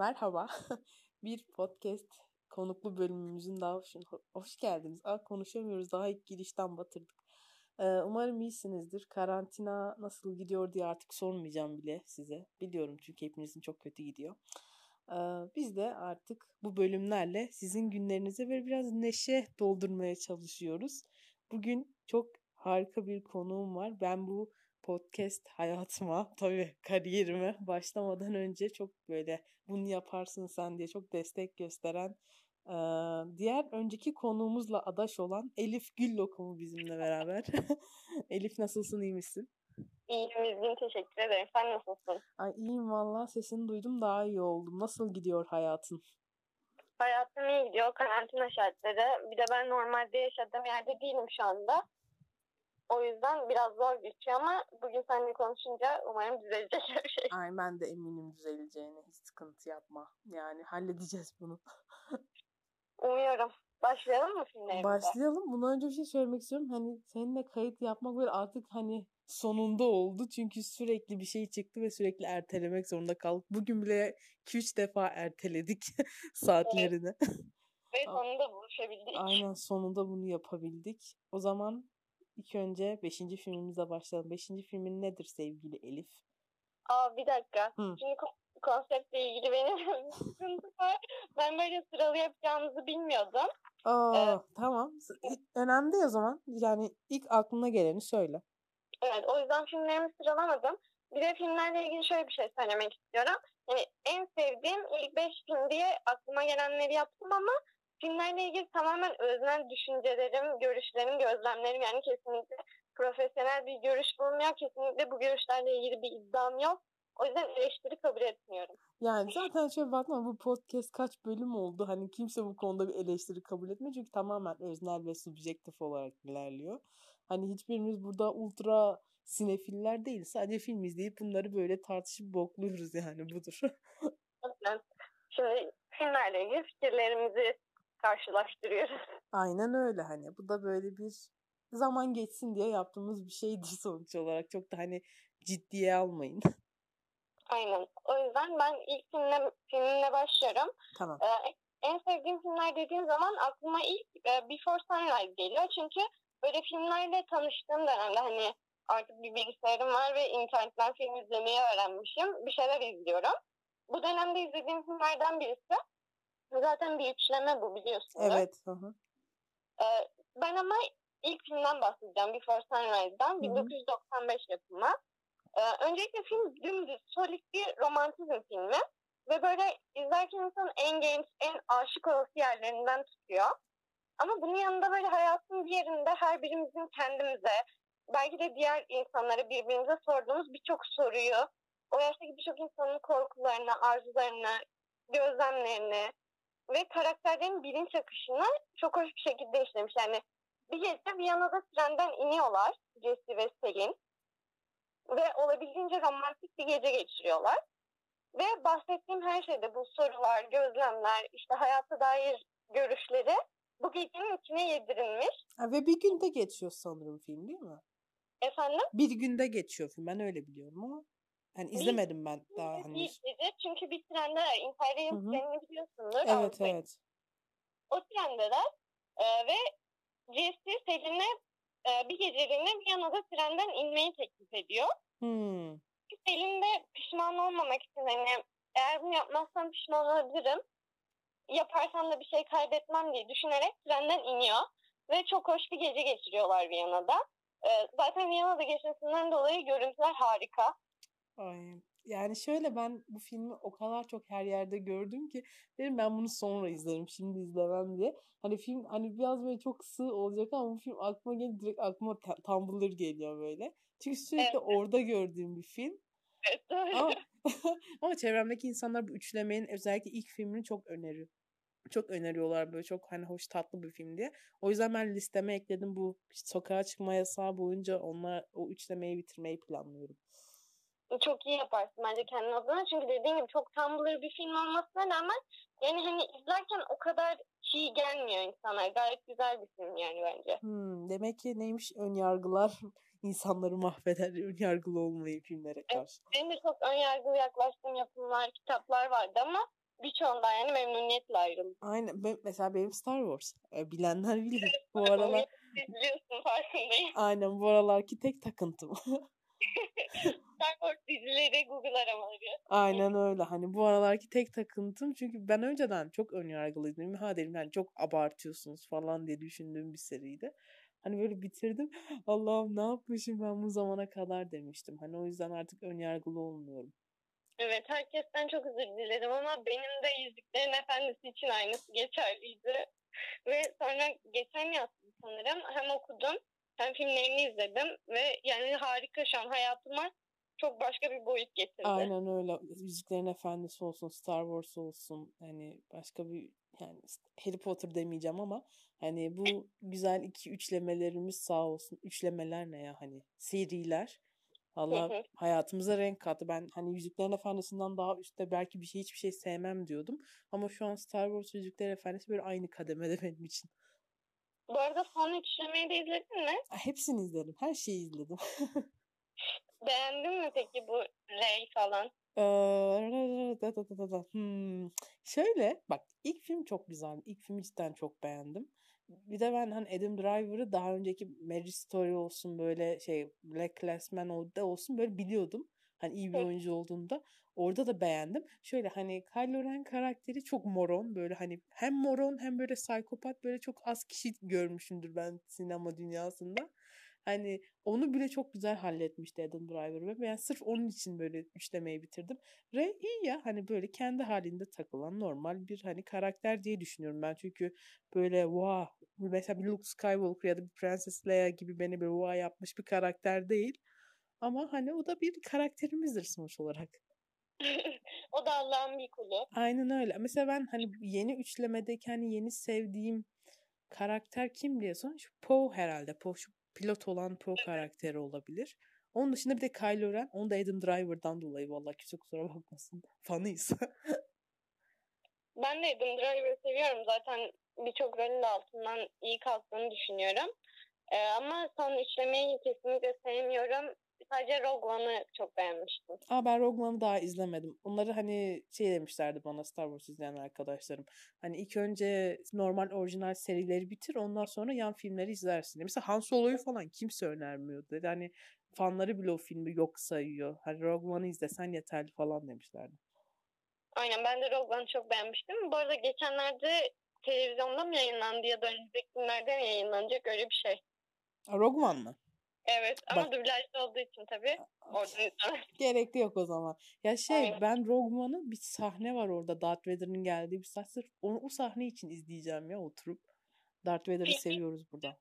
Merhaba. bir podcast konuklu bölümümüzün daha hoş, hoş geldiniz. Aa, konuşamıyoruz. Daha ilk girişten batırdık. Ee, umarım iyisinizdir. Karantina nasıl gidiyor diye artık sormayacağım bile size. Biliyorum çünkü hepinizin çok kötü gidiyor. Ee, biz de artık bu bölümlerle sizin günlerinize böyle biraz neşe doldurmaya çalışıyoruz. Bugün çok harika bir konuğum var. Ben bu podcast hayatıma, tabii kariyerime başlamadan önce çok böyle bunu yaparsın sen diye çok destek gösteren e, diğer önceki konuğumuzla adaş olan Elif Gül Lokumu bizimle beraber. Elif nasılsın, iyi misin? İyiyim, iyiyim. Teşekkür ederim. Sen nasılsın? Ay iyiyim valla. Sesini duydum daha iyi oldum. Nasıl gidiyor hayatın? Hayatım iyi gidiyor. Karantina şartları. Bir de ben normalde yaşadığım yerde değilim şu anda. O yüzden biraz zor geçiyor ama bugün seninle konuşunca umarım düzelecek her şey. Ay ben de eminim düzeleceğine. Hiç sıkıntı yapma. Yani halledeceğiz bunu. Umuyorum. Başlayalım mı filmlerimize? Başlayalım. Bundan önce bir şey söylemek istiyorum. Hani seninle kayıt yapmak böyle artık hani sonunda oldu. Çünkü sürekli bir şey çıktı ve sürekli ertelemek zorunda kaldık. Bugün bile 2-3 defa erteledik saatlerini. Evet. Ve sonunda buluşabildik. Aynen sonunda bunu yapabildik. O zaman İlk önce 5. filmimize başlayalım. 5. filmin nedir sevgili Elif? Aa bir dakika. Hı. Şimdi konseptle ilgili benim sıkıntı var. Ben böyle sıralı yapacağımızı bilmiyordum. Aa, ee, tamam. Önemli o zaman. Yani ilk aklına geleni söyle. Evet o yüzden filmlerimi sıralamadım. Bir de filmlerle ilgili şöyle bir şey söylemek istiyorum. Yani en sevdiğim ilk beş film diye aklıma gelenleri yaptım ama filmlerle ilgili tamamen öznel düşüncelerim, görüşlerim, gözlemlerim yani kesinlikle profesyonel bir görüş bulunmuyor. Kesinlikle bu görüşlerle ilgili bir iddiam yok. O yüzden eleştiri kabul etmiyorum. Yani zaten şöyle bakma bu podcast kaç bölüm oldu. Hani kimse bu konuda bir eleştiri kabul etmiyor. Çünkü tamamen öznel ve subjektif olarak ilerliyor. Hani hiçbirimiz burada ultra sinefiller değil. Sadece film izleyip bunları böyle tartışıp bokluyoruz yani budur. Şimdi filmlerle ilgili fikirlerimizi karşılaştırıyoruz. Aynen öyle hani. Bu da böyle bir zaman geçsin diye yaptığımız bir şeydir sonuç olarak. Çok da hani ciddiye almayın. Aynen. O yüzden ben ilk filmle, filmle başlıyorum. Tamam. Ee, en sevdiğim filmler dediğim zaman aklıma ilk e, Before Sunrise geliyor. Çünkü böyle filmlerle tanıştığım dönemde hani artık bir bilgisayarım var ve internetten film izlemeyi öğrenmişim. Bir şeyler izliyorum. Bu dönemde izlediğim filmlerden birisi Zaten bir üçleme bu biliyorsunuz. Evet. Hı hı. Ee, ben ama ilk filmden bahsedeceğim. Before Sunrise'dan. Hı hı. 1995 yapımı. Ee, öncelikle film dümdüz, solid bir romantizm filmi. Ve böyle izlerken insan en genç, en aşık olası yerlerinden tutuyor. Ama bunun yanında böyle hayatın bir yerinde her birimizin kendimize, belki de diğer insanlara birbirimize sorduğumuz birçok soruyu, o yaştaki birçok insanın korkularını, arzularını, gözlemlerini, ve karakterlerin bilinç akışını çok hoş bir şekilde işlemiş. Yani bir gece Viyana'da trenden iniyorlar Jesse ve Selin ve olabildiğince romantik bir gece geçiriyorlar. Ve bahsettiğim her şeyde bu sorular, gözlemler, işte hayata dair görüşleri bu gecenin içine yedirilmiş. Ha, ve bir günde geçiyor sanırım film değil mi? Efendim? Bir günde geçiyor film. Ben öyle biliyorum ama. Yani izlemedim ben daha henüz. Değil, çünkü bir trende Imperial trenini biliyorsundur. Evet evet. O trendeler e, ve Jesse Selin'e e, bir geceliğine Viyana'da trenden inmeyi teklif ediyor. Hmm. Selin de pişman olmamak için hani eğer bunu yapmazsam pişman olabilirim. Yaparsam da bir şey kaybetmem diye düşünerek trenden iniyor. Ve çok hoş bir gece geçiriyorlar Viyana'da. E, zaten Viyana'da geçmesinden dolayı görüntüler harika. Ay. Yani şöyle ben bu filmi o kadar çok her yerde gördüm ki dedim ben bunu sonra izlerim şimdi izlemem diye. Hani film hani biraz böyle çok sığ olacak ama bu film aklıma gelip direkt aklıma Tumblr geliyor böyle. Çünkü sürekli evet. orada gördüğüm bir film. Evet doğru. Ama, ama çevremdeki insanlar bu üçlemenin özellikle ilk filmini çok öneriyor. Çok öneriyorlar böyle çok hani hoş tatlı bir film diye. O yüzden ben listeme ekledim bu sokağa çıkma yasağı boyunca onlar o üçlemeyi bitirmeyi planlıyorum çok iyi yaparsın bence kendin adına. Çünkü dediğim gibi çok Tumblr bir film olmasına rağmen yani hani izlerken o kadar çiğ gelmiyor insana. Gayet güzel bir film yani bence. Hmm, demek ki neymiş ön yargılar insanları mahveder. Ön yargılı olmayı filmlere karşı. Evet, benim de çok ön yargılı yaklaştığım yapımlar, kitaplar vardı ama birçoğundan yani memnuniyetle ayrıldım. Aynen. Ben, mesela benim Star Wars. E, bilenler bilir. bu aralar. Farkındayım. Aynen bu aralarki tek takıntım. Star Wars dizileri Google aramaları. Aynen öyle. Hani bu aralarki tek takıntım. Çünkü ben önceden çok önyargılıydım. Ha dedim yani çok abartıyorsunuz falan diye düşündüğüm bir seriydi. Hani böyle bitirdim. Allah'ım ne yapmışım ben bu zamana kadar demiştim. Hani o yüzden artık önyargılı olmuyorum. Evet herkesten çok özür dilerim ama benim de Yüzüklerin Efendisi için aynısı geçerliydi. Ve sonra geçen yazdım sanırım. Hem okudum hem filmlerini izledim ve yani harika şu an hayatıma çok başka bir boyut getirdi. Aynen öyle. Yüzüklerin Efendisi olsun, Star Wars olsun. Hani başka bir yani Harry Potter demeyeceğim ama hani bu güzel iki üçlemelerimiz sağ olsun. Üçlemeler ne ya hani seriler. Allah hayatımıza renk kattı. Ben hani Yüzüklerin Efendisi'nden daha üstte belki bir şey hiçbir şey sevmem diyordum. Ama şu an Star Wars Yüzüklerin Efendisi böyle aynı kademede benim için. Bu arada son üçlemeyi de izledin mi? Hepsini izledim. Her şeyi izledim. Beğendin mi peki bu Rey falan? hmm. Şöyle bak ilk film çok güzel. İlk filmi cidden çok beğendim. Bir de ben hani Adam Driver'ı daha önceki Marriage Story olsun böyle şey Black Classman olsun böyle biliyordum. Hani iyi bir oyuncu olduğunda. Orada da beğendim. Şöyle hani Kylo Ren karakteri çok moron. Böyle hani hem moron hem böyle psikopat böyle çok az kişi görmüşümdür ben sinema dünyasında. Hani onu bile çok güzel halletmişti Adam Driver ve ben sırf onun için böyle üçlemeyi bitirdim. Rey iyi ya hani böyle kendi halinde takılan normal bir hani karakter diye düşünüyorum ben. Çünkü böyle wow mesela bir Luke Skywalker ya da bir Princess Leia gibi beni böyle wow yapmış bir karakter değil. Ama hani o da bir karakterimizdir sonuç olarak. o da Allah'ın bir kulu. Aynen öyle. Mesela ben hani yeni üçlemedeki hani yeni sevdiğim karakter kim diye şu Poe herhalde. Poe şu pilot olan Poe karakteri olabilir. Onun dışında bir de Kylo Ren. Onu da Adam Driver'dan dolayı vallahi kimse kusura bakmasın. Fanıysa. ben de Adam Driver'ı seviyorum. Zaten birçok rolün altından iyi kalktığını düşünüyorum. Ee, ama son üçlemeyi kesinlikle sevmiyorum. Sadece Rogue One'ı çok beğenmiştim. Aa ben Rogue One'ı daha izlemedim. Onları hani şey demişlerdi bana Star Wars izleyen arkadaşlarım. Hani ilk önce normal orijinal serileri bitir ondan sonra yan filmleri izlersin. Mesela Han Solo'yu falan kimse önermiyordu. Dedi. Hani fanları bile o filmi yok sayıyor. Hani Rogue One'ı izlesen yeterli falan demişlerdi. Aynen ben de Rogue One'ı çok beğenmiştim. Bu arada geçenlerde televizyonda mı yayınlandı ya da önümüzdeki günlerde mi yayınlanacak öyle bir şey. Rogue One mı? Evet ama Bak, dublajlı olduğu için tabii. Orada Gerekli yok o zaman. Ya şey Aynen. ben Rogue bir sahne var orada Darth Vader'ın geldiği bir sahne. Sırf onu, o sahne için izleyeceğim ya oturup. Darth Vader'ı seviyoruz burada.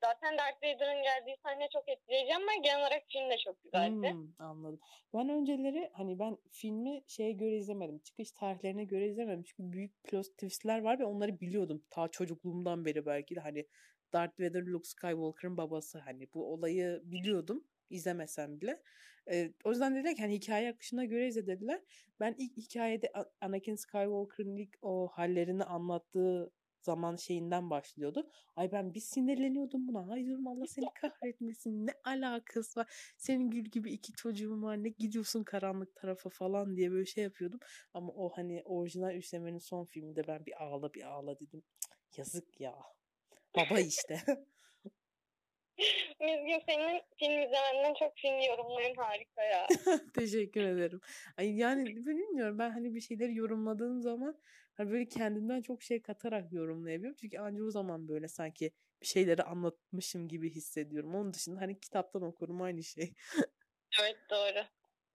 Zaten Darth Vader'ın geldiği sahne çok etkileyici ama genel olarak film de çok güzeldi. Hmm, anladım. Ben önceleri hani ben filmi şeye göre izlemedim. Çıkış tarihlerine göre izlemedim. Çünkü büyük plot twistler var ve onları biliyordum. Ta çocukluğumdan beri belki de hani Darth Vader Luke Skywalker'ın babası hani bu olayı biliyordum izlemesem bile. Ee, o yüzden dediler ki hani hikaye akışına göre izle dediler. Ben ilk hikayede Anakin Skywalker'ın ilk o hallerini anlattığı zaman şeyinden başlıyordu. Ay ben bir sinirleniyordum buna. Ay diyorum Allah seni kahretmesin. Ne alakası var? Senin gül gibi iki çocuğun var. Ne gidiyorsun karanlık tarafa falan diye böyle şey yapıyordum. Ama o hani orijinal üçlemenin son filminde ben bir ağla bir ağla dedim. Yazık ya. Baba işte. Müzgün senin film izlemenden çok film yorumların harika ya. Teşekkür ederim. Ay yani bilmiyorum ben hani bir şeyleri yorumladığım zaman hani böyle kendimden çok şey katarak yorumlayabiliyorum. Çünkü ancak o zaman böyle sanki bir şeyleri anlatmışım gibi hissediyorum. Onun dışında hani kitaptan okurum aynı şey. evet doğru.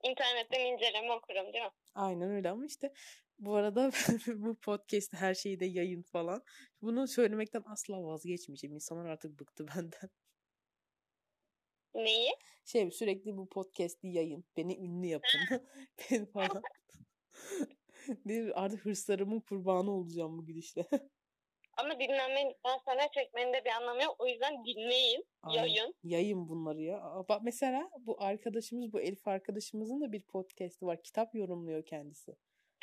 İnternetten inceleme okurum değil mi? Aynen öyle ama işte bu arada bu podcast her şeyi de yayın falan. Bunu söylemekten asla vazgeçmeyeceğim. İnsanlar artık bıktı benden. Neyi? Şey sürekli bu podcast'i yayın. Beni ünlü yapın. Beni falan. bir artık hırslarımın kurbanı olacağım bu gidişle. Ama dinlenmedikten sonra çekmenin de bir anlamı yok. O yüzden dinleyin, yayın. Yayın bunları ya. Bak mesela bu arkadaşımız, bu Elif arkadaşımızın da bir podcast'i var. Kitap yorumluyor kendisi.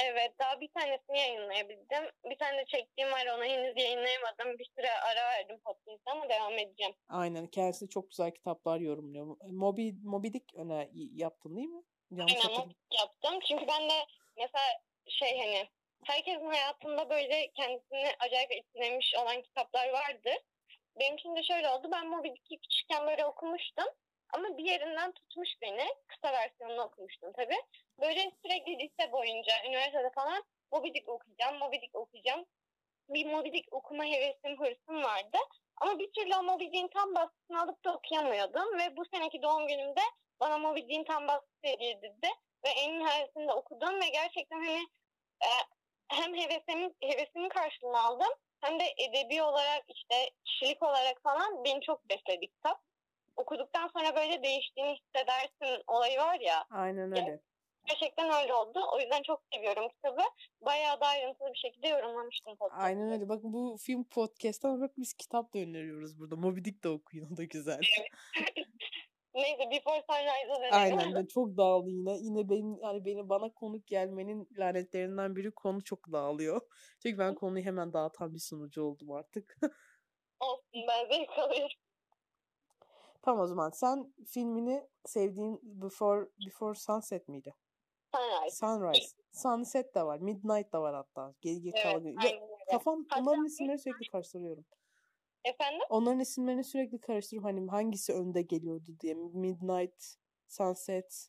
Evet daha bir tanesini yayınlayabildim. Bir tane de çektiğim var onu henüz yayınlayamadım. Bir süre ara verdim podcast'a ama devam edeceğim. Aynen kendisi çok güzel kitaplar yorumluyor. Moby, Moby Dick öne yaptın değil mi? Yanlış Aynen Moby yaptım. Çünkü ben de mesela şey hani herkesin hayatında böyle kendisini acayip etkilemiş olan kitaplar vardır. Benim için de şöyle oldu. Ben Moby Dick'i küçükken böyle okumuştum. Ama bir yerinden tutmuş beni. Kısa versiyonunu okumuştum tabii. Böyle sürekli lise boyunca, üniversitede falan Moby Dick okuyacağım, Moby Dick okuyacağım. Bir Moby Dick okuma hevesim, hırsım vardı. Ama bir türlü o Moby Dick'in tam baskısını alıp da okuyamıyordum. Ve bu seneki doğum günümde bana Moby Dick'in tam baskısı hediye edildi. Ve en nihayetinde okudum ve gerçekten hani e, hem hevesimin, hevesimin karşılığını aldım hem de edebi olarak işte kişilik olarak falan beni çok besledi kitap. Okuduktan sonra böyle değiştiğini hissedersin olayı var ya. Aynen öyle. Gerçekten öyle oldu. O yüzden çok seviyorum kitabı. Bayağı da ayrıntılı bir şekilde yorumlamıştım podcast'ta. Aynen öyle. Bak bu film podcast'ta bak biz kitap da öneriyoruz burada. Moby Dick de okuyun. O da güzel. Neyse Before Sunrise'a dönelim. Aynen de çok dağıldı yine. Yine benim yani beni bana konuk gelmenin lanetlerinden biri konu çok dağılıyor. Çünkü ben konuyu hemen dağıtan bir sunucu oldum artık. Olsun ben zevk alıyorum. Tamam o zaman sen filmini sevdiğin Before Before Sunset miydi? Sunrise. Sunrise. Sunset de var. Midnight da var hatta. Geri geri evet, Kafam bunların isimleri sürekli karıştırıyorum. Efendim? Onların isimlerini sürekli karıştırıyorum. Hani hangisi önde geliyordu diye. Midnight, Sunset.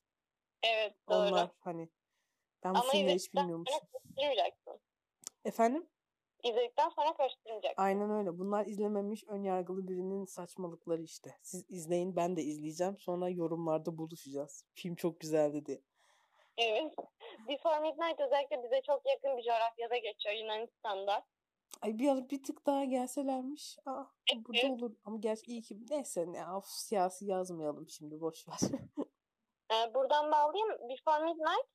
Evet doğru. Onlar hani. Ben bu Ama filmleri hiç bilmiyormuşum. Efendim? İzledikten sonra karıştırmayacak. Aynen öyle. Bunlar izlememiş ön yargılı birinin saçmalıkları işte. Siz izleyin ben de izleyeceğim. Sonra yorumlarda buluşacağız. Film çok güzeldi diye. Evet. Before Midnight özellikle bize çok yakın bir coğrafyada geçiyor Yunanistan'da. Ay bir bir tık daha gelselermiş. Aa, burada evet. olur. Ama gerçi iyi ki neyse ne of, siyasi yazmayalım şimdi boş ver. Ee, buradan bağlayayım. Before Midnight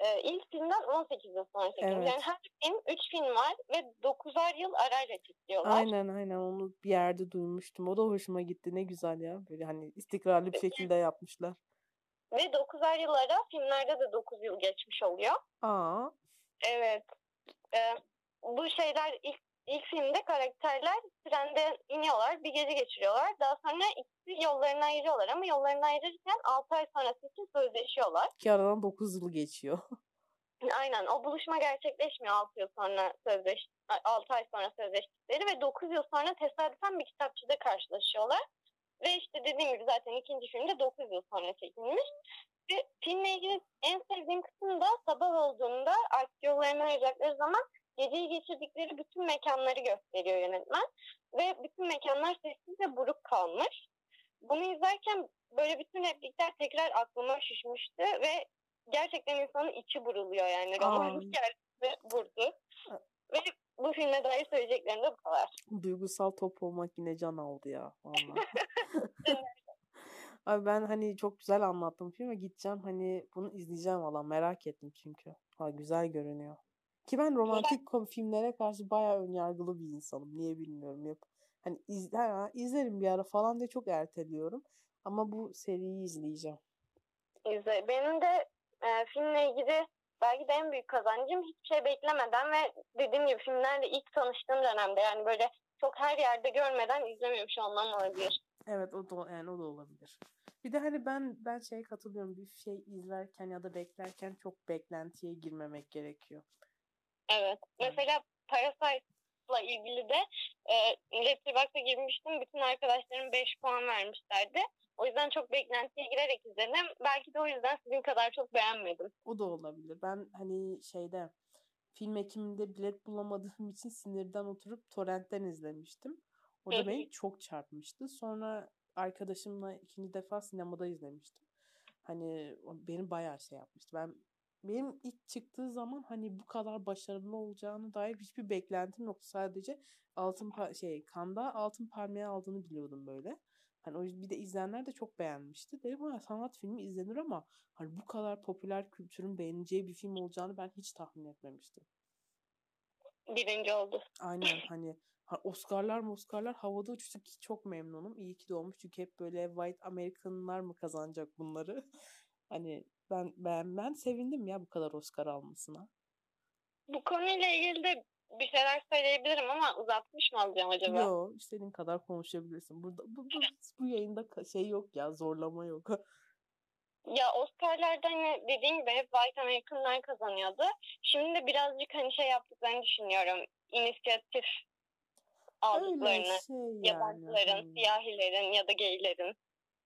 e, ilk filmden 18 yıl sonra çekilmiş. Evet. Yani her film 3 film var ve 9'ar yıl arayla çekiyorlar. Aynen aynen onu bir yerde duymuştum. O da hoşuma gitti. Ne güzel ya. Böyle hani istikrarlı bir şekilde yapmışlar. Ve 9'ar yıl ara filmlerde de 9 yıl geçmiş oluyor. Aa. Evet. Ee, bu şeyler ilk ilk filmde karakterler trende iniyorlar, bir gece geçiriyorlar. Daha sonra ikisi yollarını ayırıyorlar ama yollarını ayırırken 6 ay sonrası için sözleşiyorlar. Ki aradan 9 yıl geçiyor. Aynen o buluşma gerçekleşmiyor 6 yıl sonra sözleş 6 ay sonra sözleştikleri ve 9 yıl sonra tesadüfen bir kitapçıda karşılaşıyorlar. Ve işte dediğim gibi zaten ikinci filmde 9 yıl sonra çekilmiş. Ve filmle ilgili en sevdiğim kısım da sabah olduğunda artık yollarını ayıracakları zaman geceyi geçirdikleri bütün mekanları gösteriyor yönetmen. Ve bütün mekanlar sessiz ve buruk kalmış. Bunu izlerken böyle bütün replikler tekrar aklıma şişmişti ve gerçekten insanın içi buruluyor yani. Romantik geldi vurdu. Ve bu filme dair söyleyeceklerim de bu kadar. Duygusal top olmak yine can aldı ya. Abi ben hani çok güzel anlattım filmi gideceğim hani bunu izleyeceğim valla merak ettim çünkü. Ha güzel görünüyor. Ki ben romantik kom filmlere karşı bayağı önyargılı bir insanım. Niye bilmiyorum. Yap. Hani iz, ha, izlerim bir ara falan diye çok erteliyorum. Ama bu seriyi izleyeceğim. İzle. Benim de e, filmle ilgili belki de en büyük kazancım hiçbir şey beklemeden ve dediğim gibi filmlerle ilk tanıştığım dönemde yani böyle çok her yerde görmeden izlememiş olmam olabilir. Evet o da yani o da olabilir. Bir de hani ben ben şeye katılıyorum bir şey izlerken ya da beklerken çok beklentiye girmemek gerekiyor. Evet. Mesela Parasite'la ilgili de e, Letterboxd'a girmiştim. Bütün arkadaşlarım 5 puan vermişlerdi. O yüzden çok beklentiye girerek izledim. Belki de o yüzden sizin kadar çok beğenmedim. O da olabilir. Ben hani şeyde film ekiminde bilet bulamadığım için sinirden oturup torrentten izlemiştim. O da beni çok çarpmıştı. Sonra arkadaşımla ikinci defa sinemada izlemiştim. Hani beni bayağı şey yapmıştı. Ben benim ilk çıktığı zaman hani bu kadar başarılı olacağını dair hiçbir beklentim yok. Sadece altın şey kanda altın palmiye aldığını biliyordum böyle. Hani o bir de izleyenler de çok beğenmişti. Dedim ha sanat filmi izlenir ama hani bu kadar popüler kültürün beğeneceği bir film olacağını ben hiç tahmin etmemiştim. Birinci oldu. Aynen hani Oscar'lar Oscar'lar havada uçtu ki çok memnunum. İyi ki doğmuş çünkü hep böyle white Americanlar mı kazanacak bunları? hani ben ben ben sevindim ya bu kadar Oscar almasına. Bu konuyla ilgili de bir şeyler söyleyebilirim ama uzatmış mı alacağım acaba? Yok istediğin kadar konuşabilirsin. Burada bu, bu, bu yayında şey yok ya zorlama yok. Ya Oscar'larda hani dediğim gibi hep White American'lar kazanıyordu. Şimdi de birazcık hani şey yaptıklarını düşünüyorum. İnisiyatif aldıklarını. şey yani. Yabancıların, hani. siyahilerin ya da gaylerin.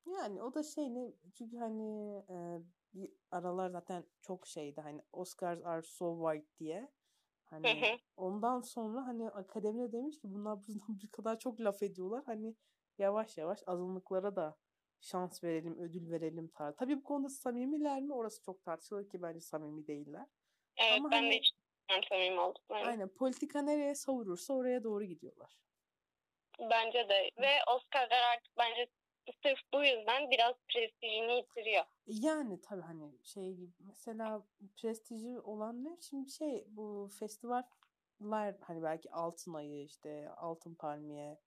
Yani o da şey ne çünkü hani e, bir aralar zaten çok şeydi hani Oscars are so white diye. Hani ondan sonra hani akademi demiş ki bunlar bundan bir kadar çok laf ediyorlar. Hani yavaş yavaş azınlıklara da şans verelim, ödül verelim tar. Tabii bu konuda samimiler mi? Orası çok tartışılır ki bence samimi değiller. Evet Ama ben hani- de hiç samimi olduklarını. Aynen politika nereye savurursa oraya doğru gidiyorlar. Bence de. Ve Oscar'lar artık bence sırf bu yüzden biraz prestijini yitiriyor. Yani tabii hani şey gibi mesela prestiji olan ne? Şimdi şey bu festivaller hani belki Altın Ayı işte Altın Palmiye,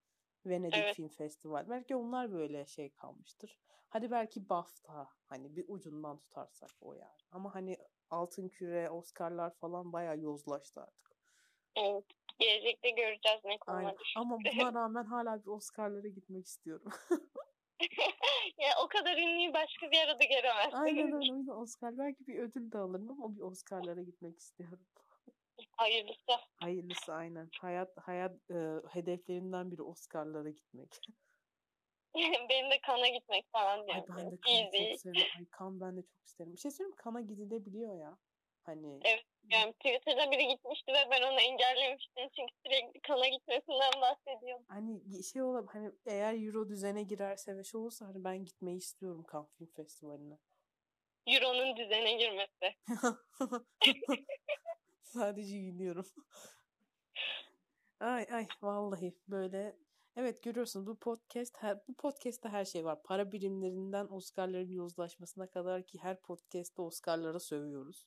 Venedik Evet. Film Festival. Belki onlar böyle şey kalmıştır. Hadi belki BAFTA hani bir ucundan tutarsak o yani. Ama hani Altın Küre, Oscar'lar falan bayağı yozlaştı artık. Evet. Gelecekte göreceğiz ne konuda. Ama buna rağmen hala bir Oscar'lara gitmek istiyorum. ya o kadar ünlüyü başka bir arada göremezsiniz. Aynen öyle. O yüzden Oscar belki bir ödül de alırım ama bir Oscar'lara gitmek istiyorum. Hayırlısı. Hayırlısı aynen. Hayat hayat e, hedeflerimden biri Oscar'lara gitmek. Benim de kana gitmek falan Ay diyorum. ben de Easy. çok severim. Ay kan ben de çok isterim. Bir şey söyleyeyim? Kana gidilebiliyor ya. Hani Evet. Yani Twitter'da biri gitmişti ve ben onu engellemiştim. Çünkü sürekli kana gitmesinden bahsediyordu. hani şey olabilir hani eğer Euro düzene girerse ve şey olursa hani ben gitmeyi istiyorum Cannes Film Festivali'ne. Euro'nun düzene girmesi. Sadece gülüyorum. Ay ay vallahi böyle evet görüyorsunuz bu podcast her, bu podcast'te her şey var. Para birimlerinden Oscar'ların yozlaşmasına kadar ki her podcast'te Oscar'lara sövüyoruz.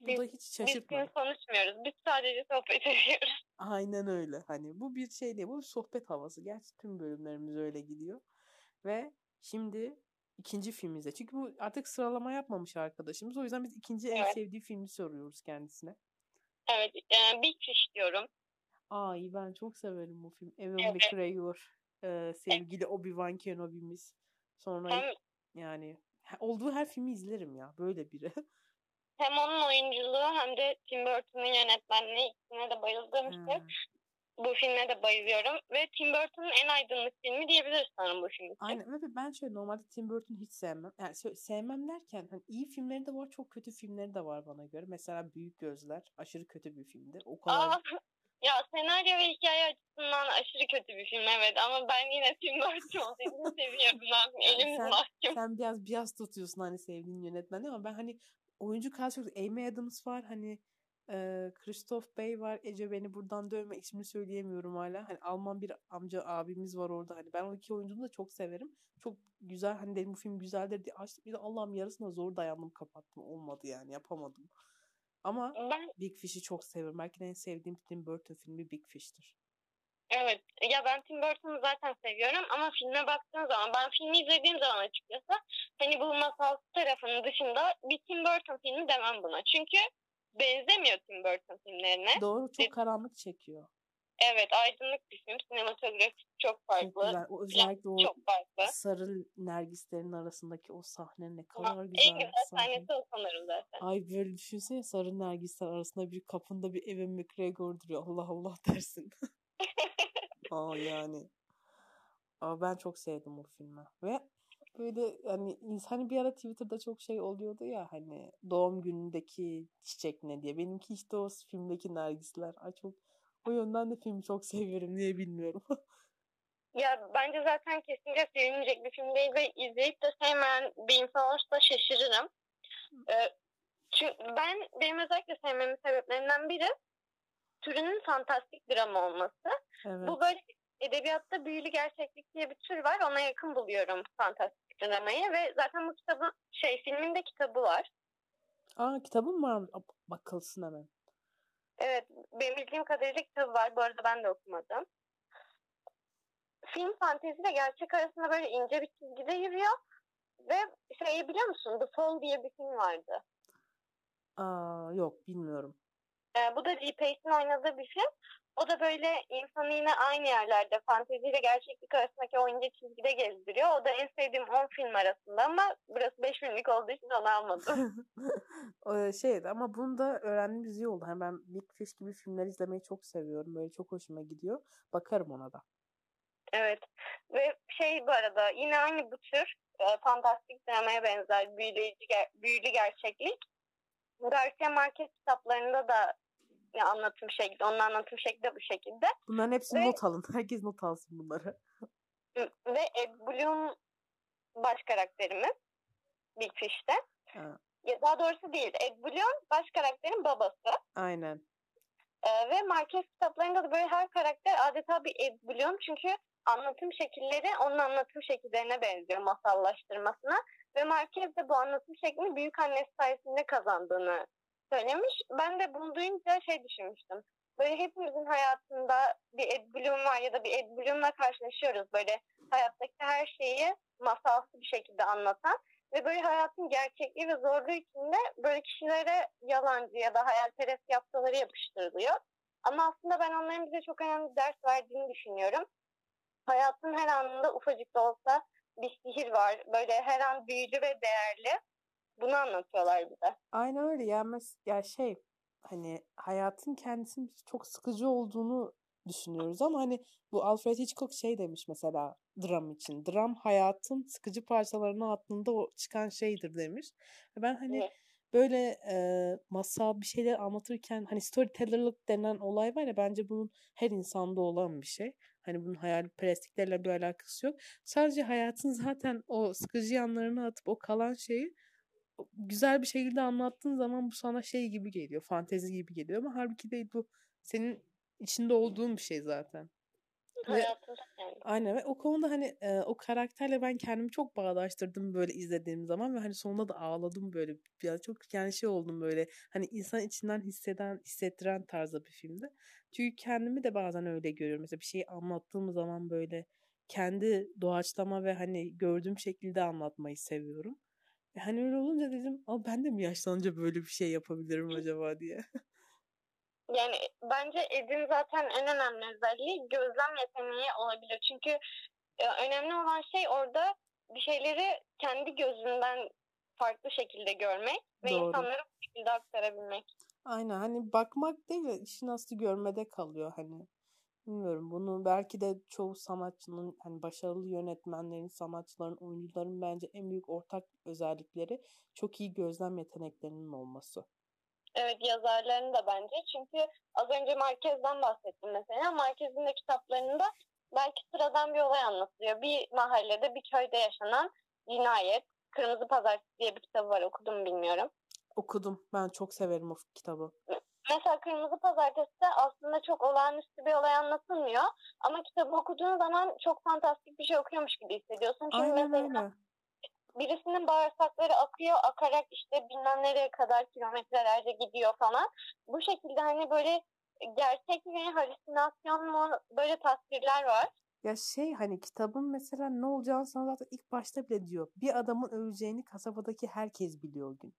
Bu Biz- da hiç Biz şaşırtmadı. film konuşmuyoruz. Biz sadece sohbet ediyoruz. Aynen öyle. Hani bu bir şey değil. Bu bir sohbet havası. Gerçi tüm bölümlerimiz öyle gidiyor. Ve şimdi ikinci filmimize. Çünkü bu artık sıralama yapmamış arkadaşımız. O yüzden biz ikinci en Evet. sevdiği filmi soruyoruz kendisine. Evet. Yani Big Fish diyorum. Ay ben çok severim bu film. Evan Evet. McGregor, e, sevgili Obi-Wan Kenobi'miz. Sonra Hem, yani olduğu her filmi izlerim ya. Böyle biri. hem onun oyunculuğu hem de Tim Burton'un yönetmenliği ikisine de bayıldığım için Ha, bu filme de bayılıyorum. Ve Tim Burton'un en aydınlık filmi diyebiliriz sanırım bu film için. Aynen ve ben şöyle normalde Tim Burton'u hiç sevmem. Yani sevmem derken hani iyi filmleri de var, çok kötü filmleri de var bana göre. Mesela Büyük Gözler aşırı kötü bir filmdir. O kadar Aa, ya senaryo ve hikaye açısından aşırı kötü bir film evet ama ben yine Tim Burton olduğunu seviyorum. Ben Yani elimiz sen- mahkum. sen biraz biraz tutuyorsun hani sevdiğin yönetmeni ama ben hani oyuncu kadrosu Amy Adams var hani e, Christoph Bey var. Ece beni buradan dövme ismini söyleyemiyorum hala. Hani Alman bir amca abimiz var orada. Hani ben o iki oyuncunu da çok severim. Çok güzel hani dedim bu film güzeldir. diye açtım. Bir de Allah'ım yarısına zor dayandım kapattım. Olmadı yani yapamadım. Ama Ben Big Fish'i çok seviyorum belki de en sevdiğim Tim Burton filmi Big Fish'tir evet ya ben Tim Burton'u zaten seviyorum ama filme baktığım zaman ben filmi izlediğim zaman açıkçası hani bu masal tarafının dışında bir Tim Burton filmi demem buna. Çünkü benzemiyor Tim Burton filmlerine. doğru çok karanlık çekiyor Evet aydınlık bir film. Sinematografisi çok çok farklı. güzel o özellikle o Çok farklı. sarı nergislerin arasındaki o sahne ne kadar en güzel güzel bir sahne. sahnesi o sanırım zaten. Ay böyle düşünsene sarı nergisler arasında bir kapında bir Evan McGregor duruyor. Allah Allah dersin. Aa yani. Aa, ben çok sevdim o filmi. Ve böyle hani insan bir ara Twitter'da çok şey oluyordu ya hani doğum günündeki çiçek ne diye. Benimki işte o filmdeki nergisler. Ay çok o yönden de filmi çok seviyorum. Niye bilmiyorum. Ya bence zaten kesinlikle sevilecek bir film değil ve izleyip de sevmeyen bir insan olursa şaşırırım. Ee, çünkü ben benim özellikle sevmemin sebeplerinden biri türünün fantastik drama olması. evet. Bu böyle edebiyatta büyülü gerçeklik diye bir tür var. Ona yakın buluyorum fantastik dramayı ve zaten bu kitabın şey filmin de kitabı var. Aa kitabın var. Aa, Bakılsın hemen. Evet, benim bildiğim kadarıyla kitabı var. Bu arada ben de okumadım. Film fantezi ile gerçek arasında böyle ince bir çizgide yürüyor. Ve şeyi biliyor musun? The Fall diye bir film vardı. Aa yok bilmiyorum. E, bu da Lee Pace'in oynadığı bir film. O da böyle insanı yine aynı yerlerde fantezi ile gerçeklik arasındaki o ince çizgide gezdiriyor. O da en sevdiğim 10 film arasında ama burası 5 filmlik olduğu için onu almadım. şeydi ama bunu da öğrendiğimiz iyi oldu. Yani ben Big Fish gibi filmler izlemeyi çok seviyorum. Böyle çok hoşuma gidiyor. Bakarım ona da. Evet. Ve şey bu arada yine aynı bu tür e, fantastik dramaya benzer büyüleyici, ger- büyülü gerçeklik. Garcia Marquez kitaplarında da ya anlatım şekli, onun anlatım şekli de bu şekilde. Bunların hepsini ve, not alın. Herkes not alsın bunları. Ve Ed Bloom baş karakterimiz Big Fish'te. Ha. Ya daha doğrusu değil. Ed Bloom baş karakterin babası. Aynen. Ee, ve Marquez kitaplarında da böyle her karakter adeta bir Ed Bloom. Çünkü anlatım şekilleri onun anlatım şekillerine benziyor masallaştırmasına. Ve Marquez de bu anlatım şeklini büyük annesi sayesinde kazandığını söylemiş. Ben de bunu duyunca şey düşünmüştüm. Böyle hepimizin hayatında bir Ed Bloom var ya da bir Ed Bloom'la karşılaşıyoruz. Böyle hayattaki her şeyi masalsı bir şekilde anlatan ve böyle hayatın gerçekliği ve zorluğu içinde böyle kişilere yalancı ya da hayalperest yaptıkları yapıştırılıyor. Ama aslında ben onların bize çok önemli ders verdiğini düşünüyorum. Hayatın her anında ufacık da olsa bir sihir var. Böyle her an büyülü ve değerli. Bunu anlatıyorlar bize. Aynen öyle. Yani, ya şey hani hayatın kendisinin çok sıkıcı olduğunu düşünüyoruz ama hani bu Alfred Hitchcock şey demiş mesela dram için. Dram hayatın sıkıcı parçalarını attığında o çıkan şeydir demiş. Ben hani evet. böyle e, masal bir şeyler anlatırken hani storytellerlık denen olay var ya bence bunun her insanda olan bir şey. Hani bunun hayalperestliklerle bir alakası yok. Sadece hayatın zaten o sıkıcı yanlarını atıp o kalan şeyi güzel bir şekilde anlattığın zaman bu sana şey gibi geliyor. Fantezi gibi geliyor ama halbuki değil bu senin içinde olduğun bir şey zaten. Ve, aynen ve o konuda hani e, o karakterle ben kendimi çok bağdaştırdım böyle izlediğim zaman ve hani sonunda da ağladım böyle biraz çok yani şey oldum böyle hani insan içinden hisseden hissettiren tarzda bir filmdi. Çünkü kendimi de bazen öyle görüyorum. Mesela bir şeyi anlattığım zaman böyle kendi doğaçlama ve hani gördüğüm şekilde anlatmayı seviyorum. E hani öyle olunca dedim Aa, ben de mi yaşlanınca böyle bir şey yapabilirim acaba diye. Yani bence Ed'in zaten en önemli özelliği gözlem yeteneği olabilir. Çünkü e, önemli olan şey orada bir şeyleri kendi gözünden farklı şekilde görmek ve Doğru. insanlara bu şekilde aktarabilmek. Aynen hani bakmak değil de işin aslı görmede kalıyor hani. Bilmiyorum bunu belki de çoğu sanatçının hani başarılı yönetmenlerin, sanatçıların, oyuncuların bence en büyük ortak özellikleri çok iyi gözlem yeteneklerinin olması. Evet yazarların da bence. Çünkü az önce Marquez'den bahsettim mesela. Marquez'in de kitaplarında belki sıradan bir olay anlatılıyor. Bir mahallede, bir köyde yaşanan cinayet. Kırmızı Pazartesi diye bir kitabı var. Okudum bilmiyorum. Okudum. Ben çok severim o kitabı. Mesela Kırmızı Pazartesi'de aslında çok olağanüstü bir olay anlatılmıyor. Ama kitabı okuduğun zaman çok fantastik bir şey okuyormuş gibi hissediyorsun. Çünkü Aynen mesela öyle birisinin bağırsakları akıyor akarak işte bilmem nereye kadar kilometrelerce gidiyor falan. Bu şekilde hani böyle gerçek mi halüsinasyon mu böyle tasvirler var. Ya şey hani kitabın mesela ne olacağını sana zaten ilk başta bile diyor. Bir adamın öleceğini kasabadaki herkes biliyor o gün.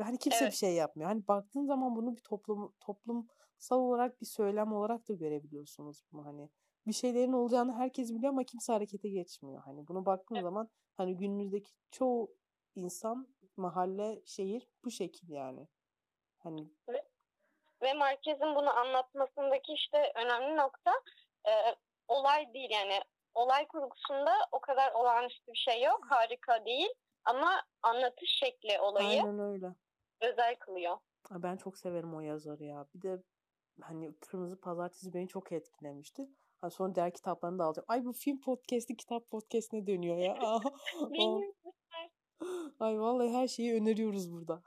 Ve hani kimse evet. bir şey yapmıyor. Hani baktığın zaman bunu bir toplum toplumsal olarak bir söylem olarak da görebiliyorsunuz bunu hani. Bir şeylerin olacağını herkes biliyor ama kimse harekete geçmiyor. Hani bunu baktığın evet. zaman Hani günümüzdeki çoğu insan, mahalle, şehir bu şekil yani. Hani ve, ve merkezin bunu anlatmasındaki işte önemli nokta e, olay değil yani olay kurgusunda o kadar olağanüstü bir şey yok. Harika değil ama anlatış şekli olayı Aynen öyle. Özel kılıyor. Ben çok severim o yazarı ya. Bir de hani Kırmızı Pazartesi beni çok etkilemişti. Ha, sonra diğer kitaplarını da alacağım. Ay bu film podcast'i kitap podcast'ine dönüyor ya. Ay vallahi her şeyi öneriyoruz burada.